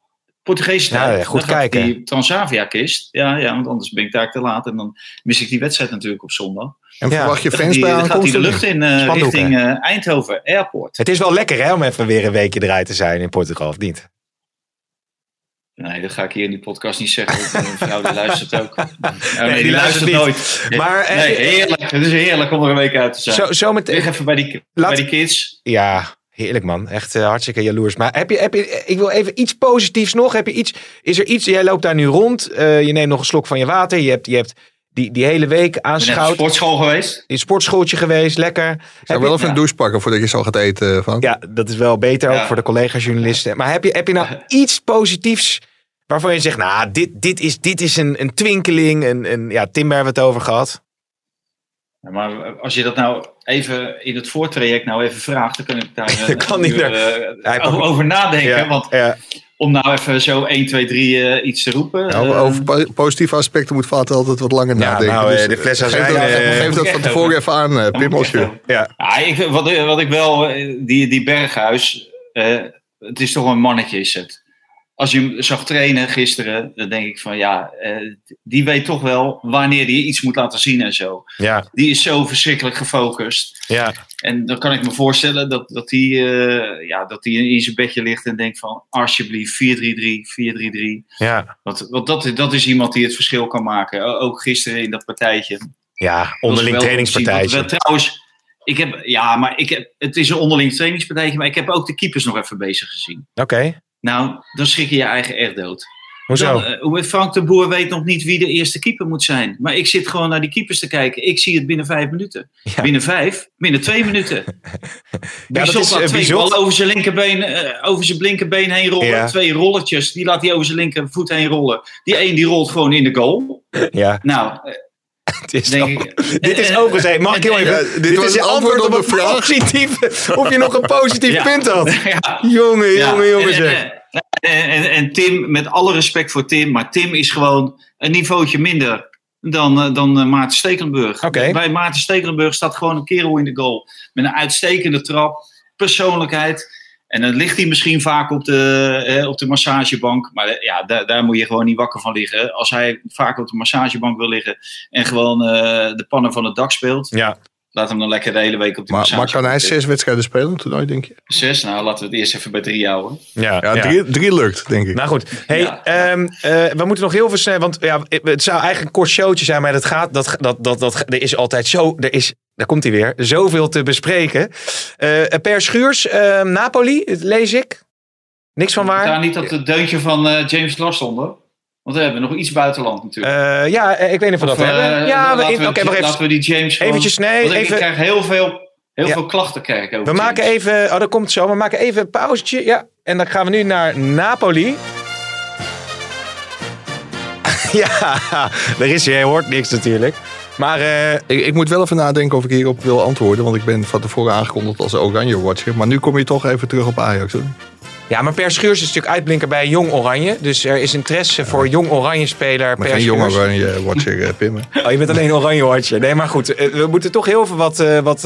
Portugese Ja, tijd. ja, goed kijken. die Transavia-kist. Ja, ja, want anders ben ik daar te laat. En dan mis ik die wedstrijd natuurlijk op zondag. En Ja. verwacht je Dan fans gaat bij die, dan gaat die aankomst? de lucht in eh, richting eh, Eindhoven Airport. Het is wel lekker hè, om even weer een weekje eruit te zijn in Portugal, of niet? Nee, dat ga ik hier in die podcast niet zeggen. want Mijn vrouw die luistert ook. Nee, die luistert niet. Maar, eh, nee, heerlijk. Het is heerlijk om er een week uit te zijn. Zo, zo met, Lig even bij die, Laat- bij die kids. Ja, heerlijk man. Echt eh, hartstikke jaloers. Maar heb je, heb je, ik wil even iets positiefs nog. Heb je iets, is er iets, jij loopt daar nu rond. eh, je neemt nog een slok van je water. Je hebt, je hebt die, die hele week aanschouwd. sportschool geweest. In sportschooltje geweest, lekker. Ik Heb zou je- wel even ja. een douche pakken voordat je zo gaat eten. Van. Ja, dat is wel beter ook voor de collega-journalisten. Maar heb je, heb je nou iets positiefs waarvan je zegt, nou, dit, dit is, dit is een, een twinkeling. Een, een, ja, Tim, hebben we het over gehad. Ja, maar als je dat nou even in het voortraject nou even vraagt, dan kan ik daar eh, Dat kan niet uur, eh, over, nadenken. Ja, Want ja. om nou even zo 1, 2, 3 eh, iets te roepen. Nou, eh, over po- positieve aspecten moet Vater altijd wat langer Ja, nadenken. nou, Dus, de fles geef azijn, dat, eh, geef dat van tevoren even aan, eh, Pim, Ja. Ja, ik, wat, wat ik wel, die, die Berghuis, eh, het is toch een mannetje is het. Als je hem zag trainen gisteren, dan denk ik van ja, eh, die weet toch wel wanneer hij iets moet laten zien en zo. Ja, Die is zo verschrikkelijk gefocust. ja. En dan kan ik me voorstellen dat, dat hij eh, ja, dat hij in zijn bedje ligt en denkt van alsjeblieft 4-3-3, 4-3-3. ja. Want, want dat, dat is iemand die het verschil kan maken. Ook gisteren in dat partijtje. Ja, onderling trainingspartijtje. trouwens, ik heb, ja, maar ik heb, het is een onderling trainingspartijtje, maar ik heb ook de keepers nog even bezig gezien. Oké, Nou, dan schrik je je eigen echt dood. hoezo? Dan, eh, Frank de Boer weet nog niet wie de eerste keeper moet zijn. Maar ik zit gewoon naar die keepers te kijken. Ik zie het binnen vijf minuten. Ja. Binnen vijf? Binnen twee minuten. dat Bizot is, eh, twee ballen over zijn linkerbeen, eh, over zijn linkerbeen heen rollen. Ja. Twee rolletjes, die laat hij over zijn linkervoet heen rollen. Die een die rolt gewoon in de goal. Ja, Nou, het is denk ook- ik... Dit is eh, ook eens Mag ik heel even... Ja, dit dit was is het je antwoord op een vraag. positief... Of je nog een positief Ja. punt had. ja, Jongen, Ja, jongen, jongen en, zeg. en, en, en Tim, met alle respect voor Tim, maar Tim is gewoon een niveautje minder dan, eh, dan eh, Maarten Stekelenburg. Oké. Bij Maarten Stekelenburg staat gewoon een kerel in de goal. Met een uitstekende trap, persoonlijkheid. En dan ligt hij misschien vaak op de, eh, op de massagebank. Maar eh, ja, daar, daar moet je gewoon niet wakker van liggen. Als hij vaak op de massagebank wil liggen en gewoon eh, de pannen van het dak speelt. Ja, Laat hem dan lekker de hele week op de Maar, maar kan hij zes wedstrijden spelen toernooi, denk je? Zes? Nou, laten we het eerst even bij drie houden. ja, Ja, ja. Drie, drie lukt, denk ik. Nou goed, hey, Ja. ehm, eh, we moeten nog heel veel snel, want ja, het zou eigenlijk een kort showtje zijn, maar dat gaat, dat, dat, dat, dat, er is altijd zo, er is, daar komt hij weer, zoveel te bespreken. Eh, per Schuurs, ehm, Napoli, lees ik. Niks van Daar waar? niet dat het deuntje van eh, James Lars onder? Want we hebben nog iets buitenland natuurlijk. Eh, ja, eh, ik weet niet of we dat eh, hebben. Ja, we, laten, in- oké, wacht even. laten we die James gewoon- Eventjes, nee, even- Ik krijg heel veel, heel Ja. veel klachten krijg ik over We maken even, oh dat komt zo, we maken even een pauzetje. Ja, en dan gaan we nu naar Napoli. ja, daar is hij, hij hoort niks natuurlijk. Maar eh, Ik, ik moet wel even nadenken of ik hierop wil antwoorden. Want ik ben van tevoren aangekondigd als Oranje Watcher. Maar nu kom je toch even terug op Ajax. Hoor. Ja, maar Per Schuurs is natuurlijk uitblinker bij Jong Oranje. Dus er is interesse voor Jong Oranje speler Maar Per geen jong Schuurs. Oranje Watcher, eh, Pim. hè. Oh, je bent alleen Oranje Watcher. Nee, maar goed, eh, we moeten toch heel veel wat, eh, wat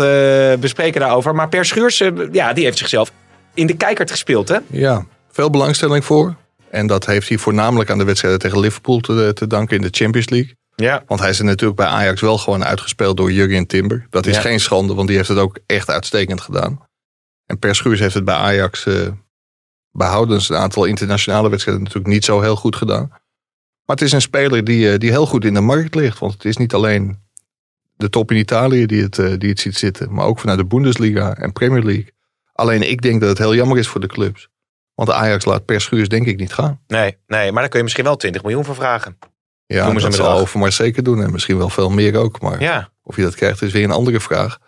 bespreken daarover. Maar Per Schuurs, eh, ja, die heeft zichzelf in de kijkert gespeeld, hè? Ja, veel belangstelling voor. En dat heeft hij voornamelijk aan de wedstrijden tegen Liverpool te, te danken in de Champions League. Ja. Want hij is er natuurlijk bij Ajax wel gewoon uitgespeeld door Jurgen Timber. Dat is Ja. geen schande, want die heeft het ook echt uitstekend gedaan. En Per Schuurs heeft het bij Ajax behoudens een aantal internationale wedstrijden natuurlijk niet zo heel goed gedaan. Maar het is een speler die, eh, die heel goed in de markt ligt. Want het is niet alleen de top in Italië die het, eh, die het ziet zitten. Maar ook vanuit de Bundesliga en Premier League. Alleen ik denk dat het heel jammer is voor de clubs. Want Ajax laat Per Schuurs denk ik niet gaan. Nee, nee, maar daar kun je misschien wel 20 miljoen voor vragen. Ja, Noemen ze dat zal bedrag. Overmars zeker doen. En misschien wel veel meer ook. Maar Ja, of je dat krijgt is weer een andere vraag.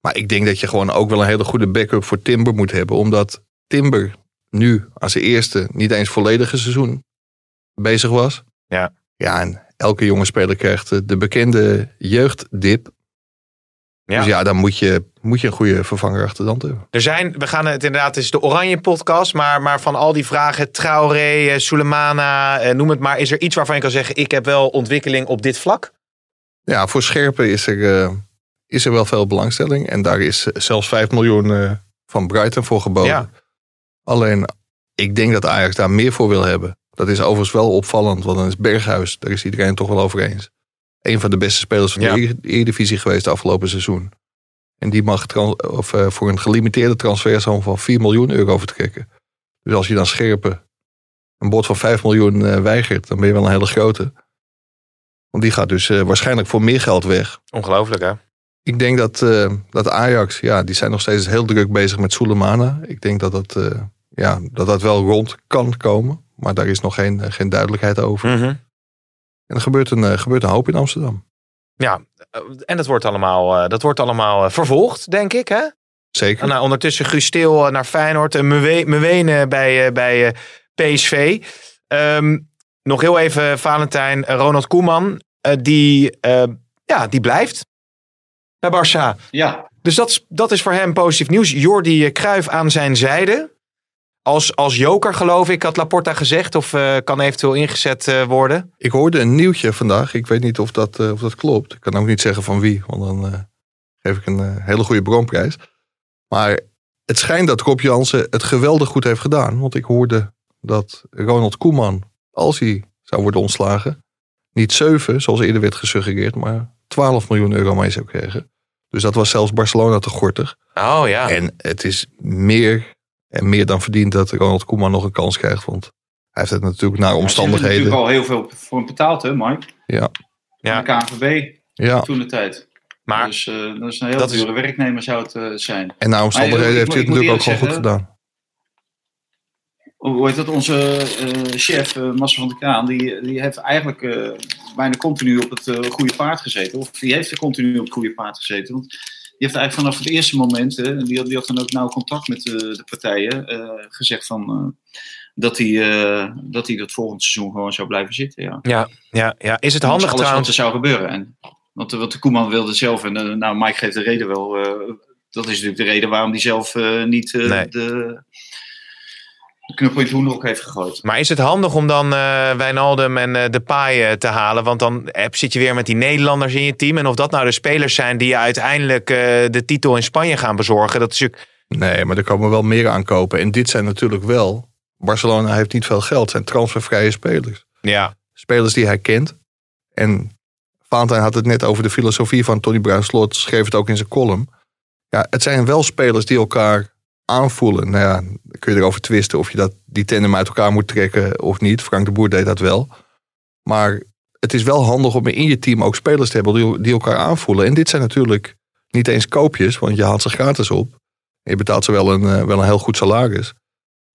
Maar ik denk dat je gewoon ook wel een hele goede backup voor Timber moet hebben. Omdat Timber nu aan zijn eerste niet eens volledige seizoen bezig was. Ja. Ja, en elke jonge speler krijgt eh, de bekende jeugddip. Ja. Dus ja, dan moet je, moet je een goede vervanger achter de hand hebben. er zijn, we gaan het inderdaad, het is de Oranje podcast, maar, maar van al die vragen, Traoré, eh, Soulemana, eh, noem het maar, is er iets waarvan je kan zeggen, ik heb wel ontwikkeling op dit vlak? Ja, voor Scherpen is er, is er wel veel belangstelling. En daar is zelfs 5 miljoen van Brighton voor geboden. Ja. Alleen, ik denk dat Ajax daar meer voor wil hebben. Dat is overigens wel opvallend, want dan is Berghuis, daar is iedereen toch wel over eens. Een van de beste spelers van Ja. de Ere- Eredivisie geweest afgelopen seizoen. En die mag of, eh, voor een gelimiteerde transfersom van 4 miljoen euro vertrekken. Dus als je dan Scherpen een bod van 5 miljoen eh, weigert, dan ben je wel een hele grote. Want die gaat dus eh, waarschijnlijk voor meer geld weg. Ongelooflijk hè? Ik denk dat, eh, dat Ajax, ja, die zijn nog steeds heel druk bezig met Soleimana. Ik denk dat dat, eh, ja, dat dat wel rond kan komen. Maar daar is nog geen, eh, geen duidelijkheid over. Mhm. En er gebeurt een, gebeurt een hoop in Amsterdam. Ja, en dat wordt allemaal, dat wordt allemaal vervolgd, denk ik hè? Zeker. Nou, ondertussen eh, naar Feyenoord. En Mewene bij, bij PSV. Ehm, nog heel even Valentijn. Ronald Koeman. die, eh, ja, die blijft bij Barça. Ja, Dus dat, is- dat is voor hem positief nieuws. Jordi eh, Cruijff aan zijn zijde. Als, als joker geloof ik, had Laporta gezegd. Of eh, kan eventueel ingezet eh, worden. Ik hoorde een nieuwtje vandaag. Ik weet niet of dat, eh, of dat klopt. Ik kan ook niet zeggen van wie. Want dan eh, geef ik een eh, hele goede bronprijs. Maar het schijnt dat Rob Jansen het geweldig goed heeft gedaan. Want ik hoorde dat Ronald Koeman, als hij zou worden ontslagen, niet 7, zoals eerder werd gesuggereerd, maar 12 miljoen euro mee zou krijgen. Dus dat was zelfs Barcelona te gortig. Oh ja. En het is meer en meer dan verdiend dat Ronald Koeman nog een kans krijgt. Want hij heeft het natuurlijk naar Ze hebben omstandigheden. natuurlijk al heel veel voor hem betaald, hè, Mike? Ja. Ja. De KNVB Ja. toen de tijd. Maar dus eh, dat is een heel dure werknemer zou het eh, zijn. En naar omstandigheden Maar, eh, heeft hij het natuurlijk ook gewoon goed gedaan. Hoe heet dat? Onze eh, chef, eh Massa van der Kraan, die, die heeft eigenlijk eh, bijna continu op het goede paard gezeten. Of die heeft er continu op het goede paard gezeten. Want die heeft eigenlijk vanaf het eerste moment, hè, die, had, die had dan ook nauw contact met de partijen, gezegd van, dat hij dat hij dat volgend seizoen gewoon zou blijven zitten. Ja. ja, ja, ja. is het handig alles trouwens? wat er zou gebeuren. En, want, want de Koeman wilde zelf, en nou, Mike geeft de reden wel. dat is natuurlijk de reden waarom hij zelf niet Nee. de, de knuppel in het hoenderhok heeft gegooid. Maar is het handig om dan eh Wijnaldum en eh Depay eh, te halen? Want dan heb, zit je weer met die Nederlanders in je team. En of dat nou de spelers zijn die je uiteindelijk eh, de titel in Spanje gaan bezorgen. Dat is natuurlijk... Nee, maar er komen wel meer aankopen. En dit zijn natuurlijk wel. Barcelona heeft niet veel geld. Het zijn transfervrije spelers. Ja, Spelers die hij kent. En Valentijn had het net over de filosofie van Tony Bruinslot. Schreef het ook in zijn column. Ja, het zijn wel spelers die elkaar aanvoelen. Nou ja, dan kun je erover twisten of je dat, die tandem uit elkaar moet trekken of niet. Frank de Boer deed dat wel. Maar het is wel handig om in je team ook spelers te hebben die, die elkaar aanvoelen. En dit zijn natuurlijk niet eens koopjes, want je haalt ze gratis op. Je betaalt ze wel een, eh, wel een heel goed salaris.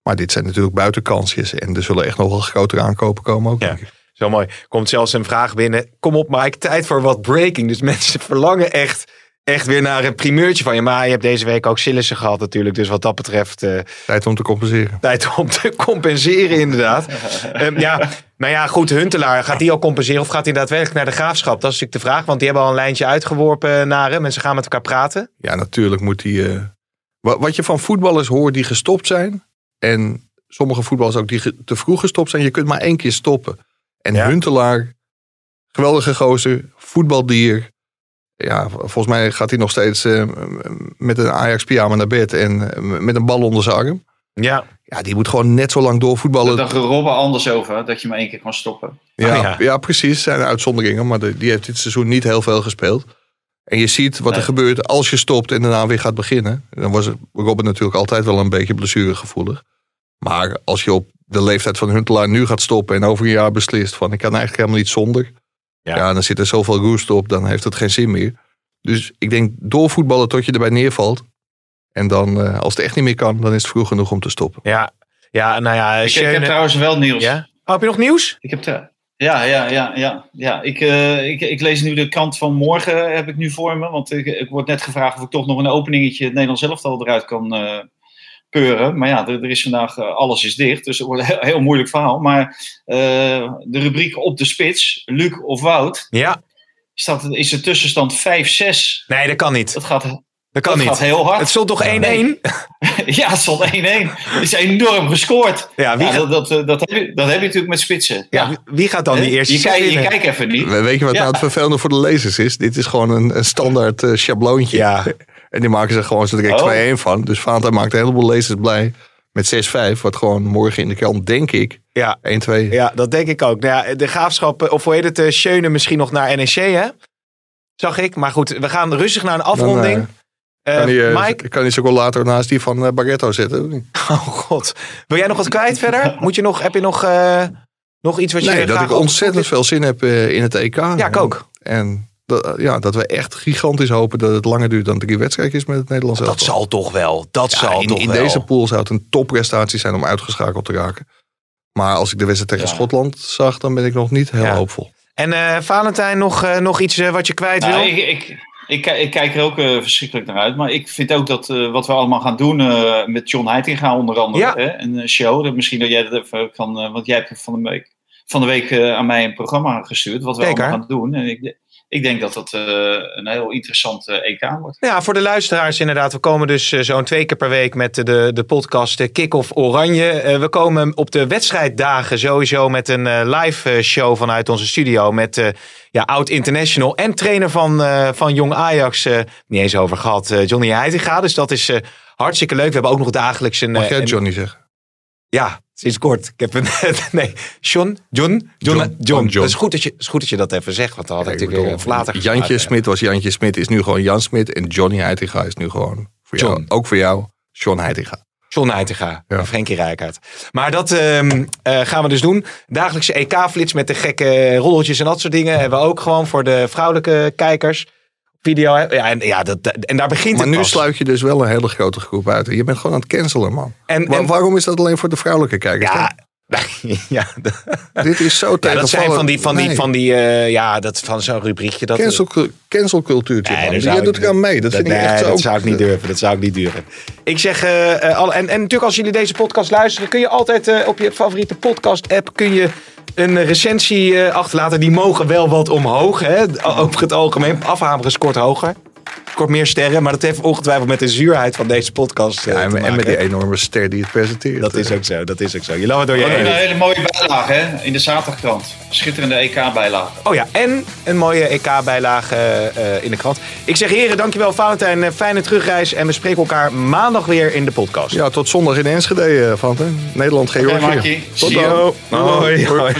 Maar dit zijn natuurlijk buitenkansjes. En er zullen echt nog wel grotere aankopen komen ook. Ja. Zo mooi. Komt zelfs een vraag binnen. Kom op Mike, tijd voor wat breaking. Dus mensen verlangen echt, echt weer naar een primeurtje van je. Maar je hebt deze week ook Sillissen gehad natuurlijk. Dus wat dat betreft eh, Tijd om te compenseren. tijd om te compenseren inderdaad. Ehm, ja, nou ja, goed. Huntelaar, gaat die al compenseren of gaat hij daadwerkelijk naar de graafschap? Dat is natuurlijk de vraag. Want die hebben al een lijntje uitgeworpen naar hem. En ze gaan met elkaar praten. Ja, natuurlijk moet hij. eh, wa- wat je van voetballers hoort die gestopt zijn. En sommige voetballers ook die ge- te vroeg gestopt zijn. Je kunt maar één keer stoppen. En Ja. Huntelaar, geweldige gozer, voetbaldier. Ja, volgens mij gaat hij nog steeds eh, met een Ajax pyjama naar bed. En met een bal onder zijn arm. Ja, Ja, die moet gewoon net zo lang doorvoetballen. Dacht Robben anders over, dat je maar één keer kan stoppen. Ja, Oh, ja. ja. precies. zijn uitzonderingen. Maar de- die heeft dit seizoen niet heel veel gespeeld. En je ziet wat er gebeurt als je stopt en daarna weer gaat beginnen. Dan was Robin natuurlijk altijd wel een beetje blessuregevoelig. Maar als je op de leeftijd van Huntelaar nu gaat stoppen en over een jaar beslist van ik kan eigenlijk helemaal niet zonder. Ja. Ja, dan zit er zoveel roest op, dan heeft het geen zin meer. Dus ik denk doorvoetballen tot je erbij neervalt. En dan, eh, als het echt niet meer kan, dan is het vroeg genoeg om te stoppen. ja, ja nou ja. Ik, ik heb trouwens wel nieuws. ja? Oh, heb je nog nieuws? Ik heb ja, ja, ja, ja. ja. Ik, eh, ik, ik lees nu de krant van morgen, heb ik nu voor me. Want ik, ik word net gevraagd of ik toch nog een openingetje het Nederlands elftal eruit kan peuren. Maar ja, er, er is vandaag eh, alles is dicht. Dus het wordt een heel, heel moeilijk verhaal. Maar eh, de rubriek op de spits, Luc of Wout, Ja. staat, is de tussenstand 5-6. Nee, dat kan niet. Dat gaat, Dat kan dat niet. gaat heel hard. Het stond toch 1-1? Nee. ja, het stond 1-1. Het is enorm gescoord. Ja, wie Ja, gaat- dat, dat, eh, dat, heb je, dat heb je natuurlijk met spitsen. Ja, wie- wie gaat dan die eerste je, kijkt even niet. We- Weet je wat Ja. nou het vervelende voor de lezers is? Dit is gewoon een, een standaard eh, schabloontje. Ja. En die maken ze gewoon zo direct Oh. 2-1 van. Dus Valentijn maakt een heleboel lezers blij met 6-5. Wat gewoon morgen in de krant, denk ik, 1-2. Ja, ja, dat denk ik ook. Nou ja, de graafschap, eh, of hoe heet het, eh, Schöne misschien nog naar NEC, hè? Zag ik. Maar goed, we gaan rustig naar een afronding. Eh, kan eh, Mike, kan hij later naast die van eh, Barretto zetten? oh god. Wil jij nog wat kwijt verder? Moet je nog, heb je nog, eh, nog iets wat je Nee, dat ik ontzettend veel zin heb eh, in het EK. Ja, ik ook. En dat, ja, dat we echt gigantisch hopen dat het langer duurt dan drie wedstrijdjes met het Nederlands Dat elftal. zal toch wel. Dat Ja, zal in, toch in wel. deze pool zou het een topprestatie zijn om uitgeschakeld te raken. Maar als ik de wedstrijd tegen Ja. Schotland zag, dan ben ik nog niet heel Ja. hoopvol. En eh, Valentijn, nog, eh, nog iets eh, wat je kwijt Nou, wil? ik, ik, ik, ki- ik kijk er ook eh, verschrikkelijk naar uit. Maar ik vind ook dat eh, wat we allemaal gaan doen eh, met John Heitinga onder andere. Ja. Hè, een eh, show. Dat misschien dat jij dat even kan. eh, want jij hebt van de week, van de week eh, aan mij een programma gestuurd. Wat we Zeker. allemaal gaan doen. En ik, ik denk dat dat eh, een heel interessant eh, EK wordt. Ja, voor de luisteraars inderdaad. We komen dus eh, zo'n twee keer per week met de, de podcast eh, Kick-Off Oranje. Eh, we komen op de wedstrijddagen sowieso met een live show vanuit onze studio. Met eh, ja, oud-international en trainer van, eh, van Jong Ajax. eh, niet eens over gehad, eh, Johnny Heitinga. Dus dat is eh, hartstikke leuk. We hebben ook nog dagelijks een... Mag eh, jij een- Johnny zeggen? Ja, sinds kort. Ik heb een... nee, John? John? John? John. John. Is goed dat je, is goed dat, je dat even zegt. Want dan had ik natuurlijk bedoel, even later Jantje. Smit was Jantje Smit, is nu gewoon Jan Smit. En Johnny Heitinga is nu gewoon voor jou, John. ook voor jou, John Heitinga. John Heitinga Ja. en Frenkie Rijkaard. Maar dat ehm, eh, gaan we dus doen. Dagelijkse EK-flits met de gekke roddeltjes en dat soort dingen. Hebben we ook gewoon voor de vrouwelijke kijkers. Video. Ja, en, ja, dat, en daar begint Maar het nu pas. sluit je dus wel een hele grote groep uit. Je bent gewoon aan het cancelen, man. En- waarom is dat alleen voor de vrouwelijke kijkers? ja, ja? Dit is zo ja, dat zijn van die, van die, Nee. van die eh, ja, dat van zo'n rubriekje. Dat, Cancel, cancelcultuurtje, Nee, zou Jij ik doet eraan mee. Dat, vind ik echt zo. dat zou ik niet durven. Dat zou ik niet durven. Ik zeg, eh, eh, alle, en, en natuurlijk als jullie deze podcast luisteren, kun je altijd op je favoriete podcast app kun je een recensie achterlaten. Die mogen wel wat omhoog. Hè? Over het algemeen. Afhameren scoort hoger. Scoort meer sterren. Maar dat heeft ongetwijfeld met de zuurheid van deze podcast eh, Ja, te en, met die enorme ster die het presenteert. Dat is ook zo. Dat is ook zo. Je loopt het door je Oh, heen. een hele mooie bijlage hè, in de zaterdagkrant. Schitterende EK-bijlage. Oh ja, en een mooie EK-bijlage eh, in de krant. Ik zeg heren, dankjewel Valentijn. Eh, Fijne terugreis. En we spreken elkaar maandag weer in de podcast. Ja, tot zondag in Enschede, eh, Valentijn. Nederland, Georgië. Markie. Tot dan. Hoi, hoi.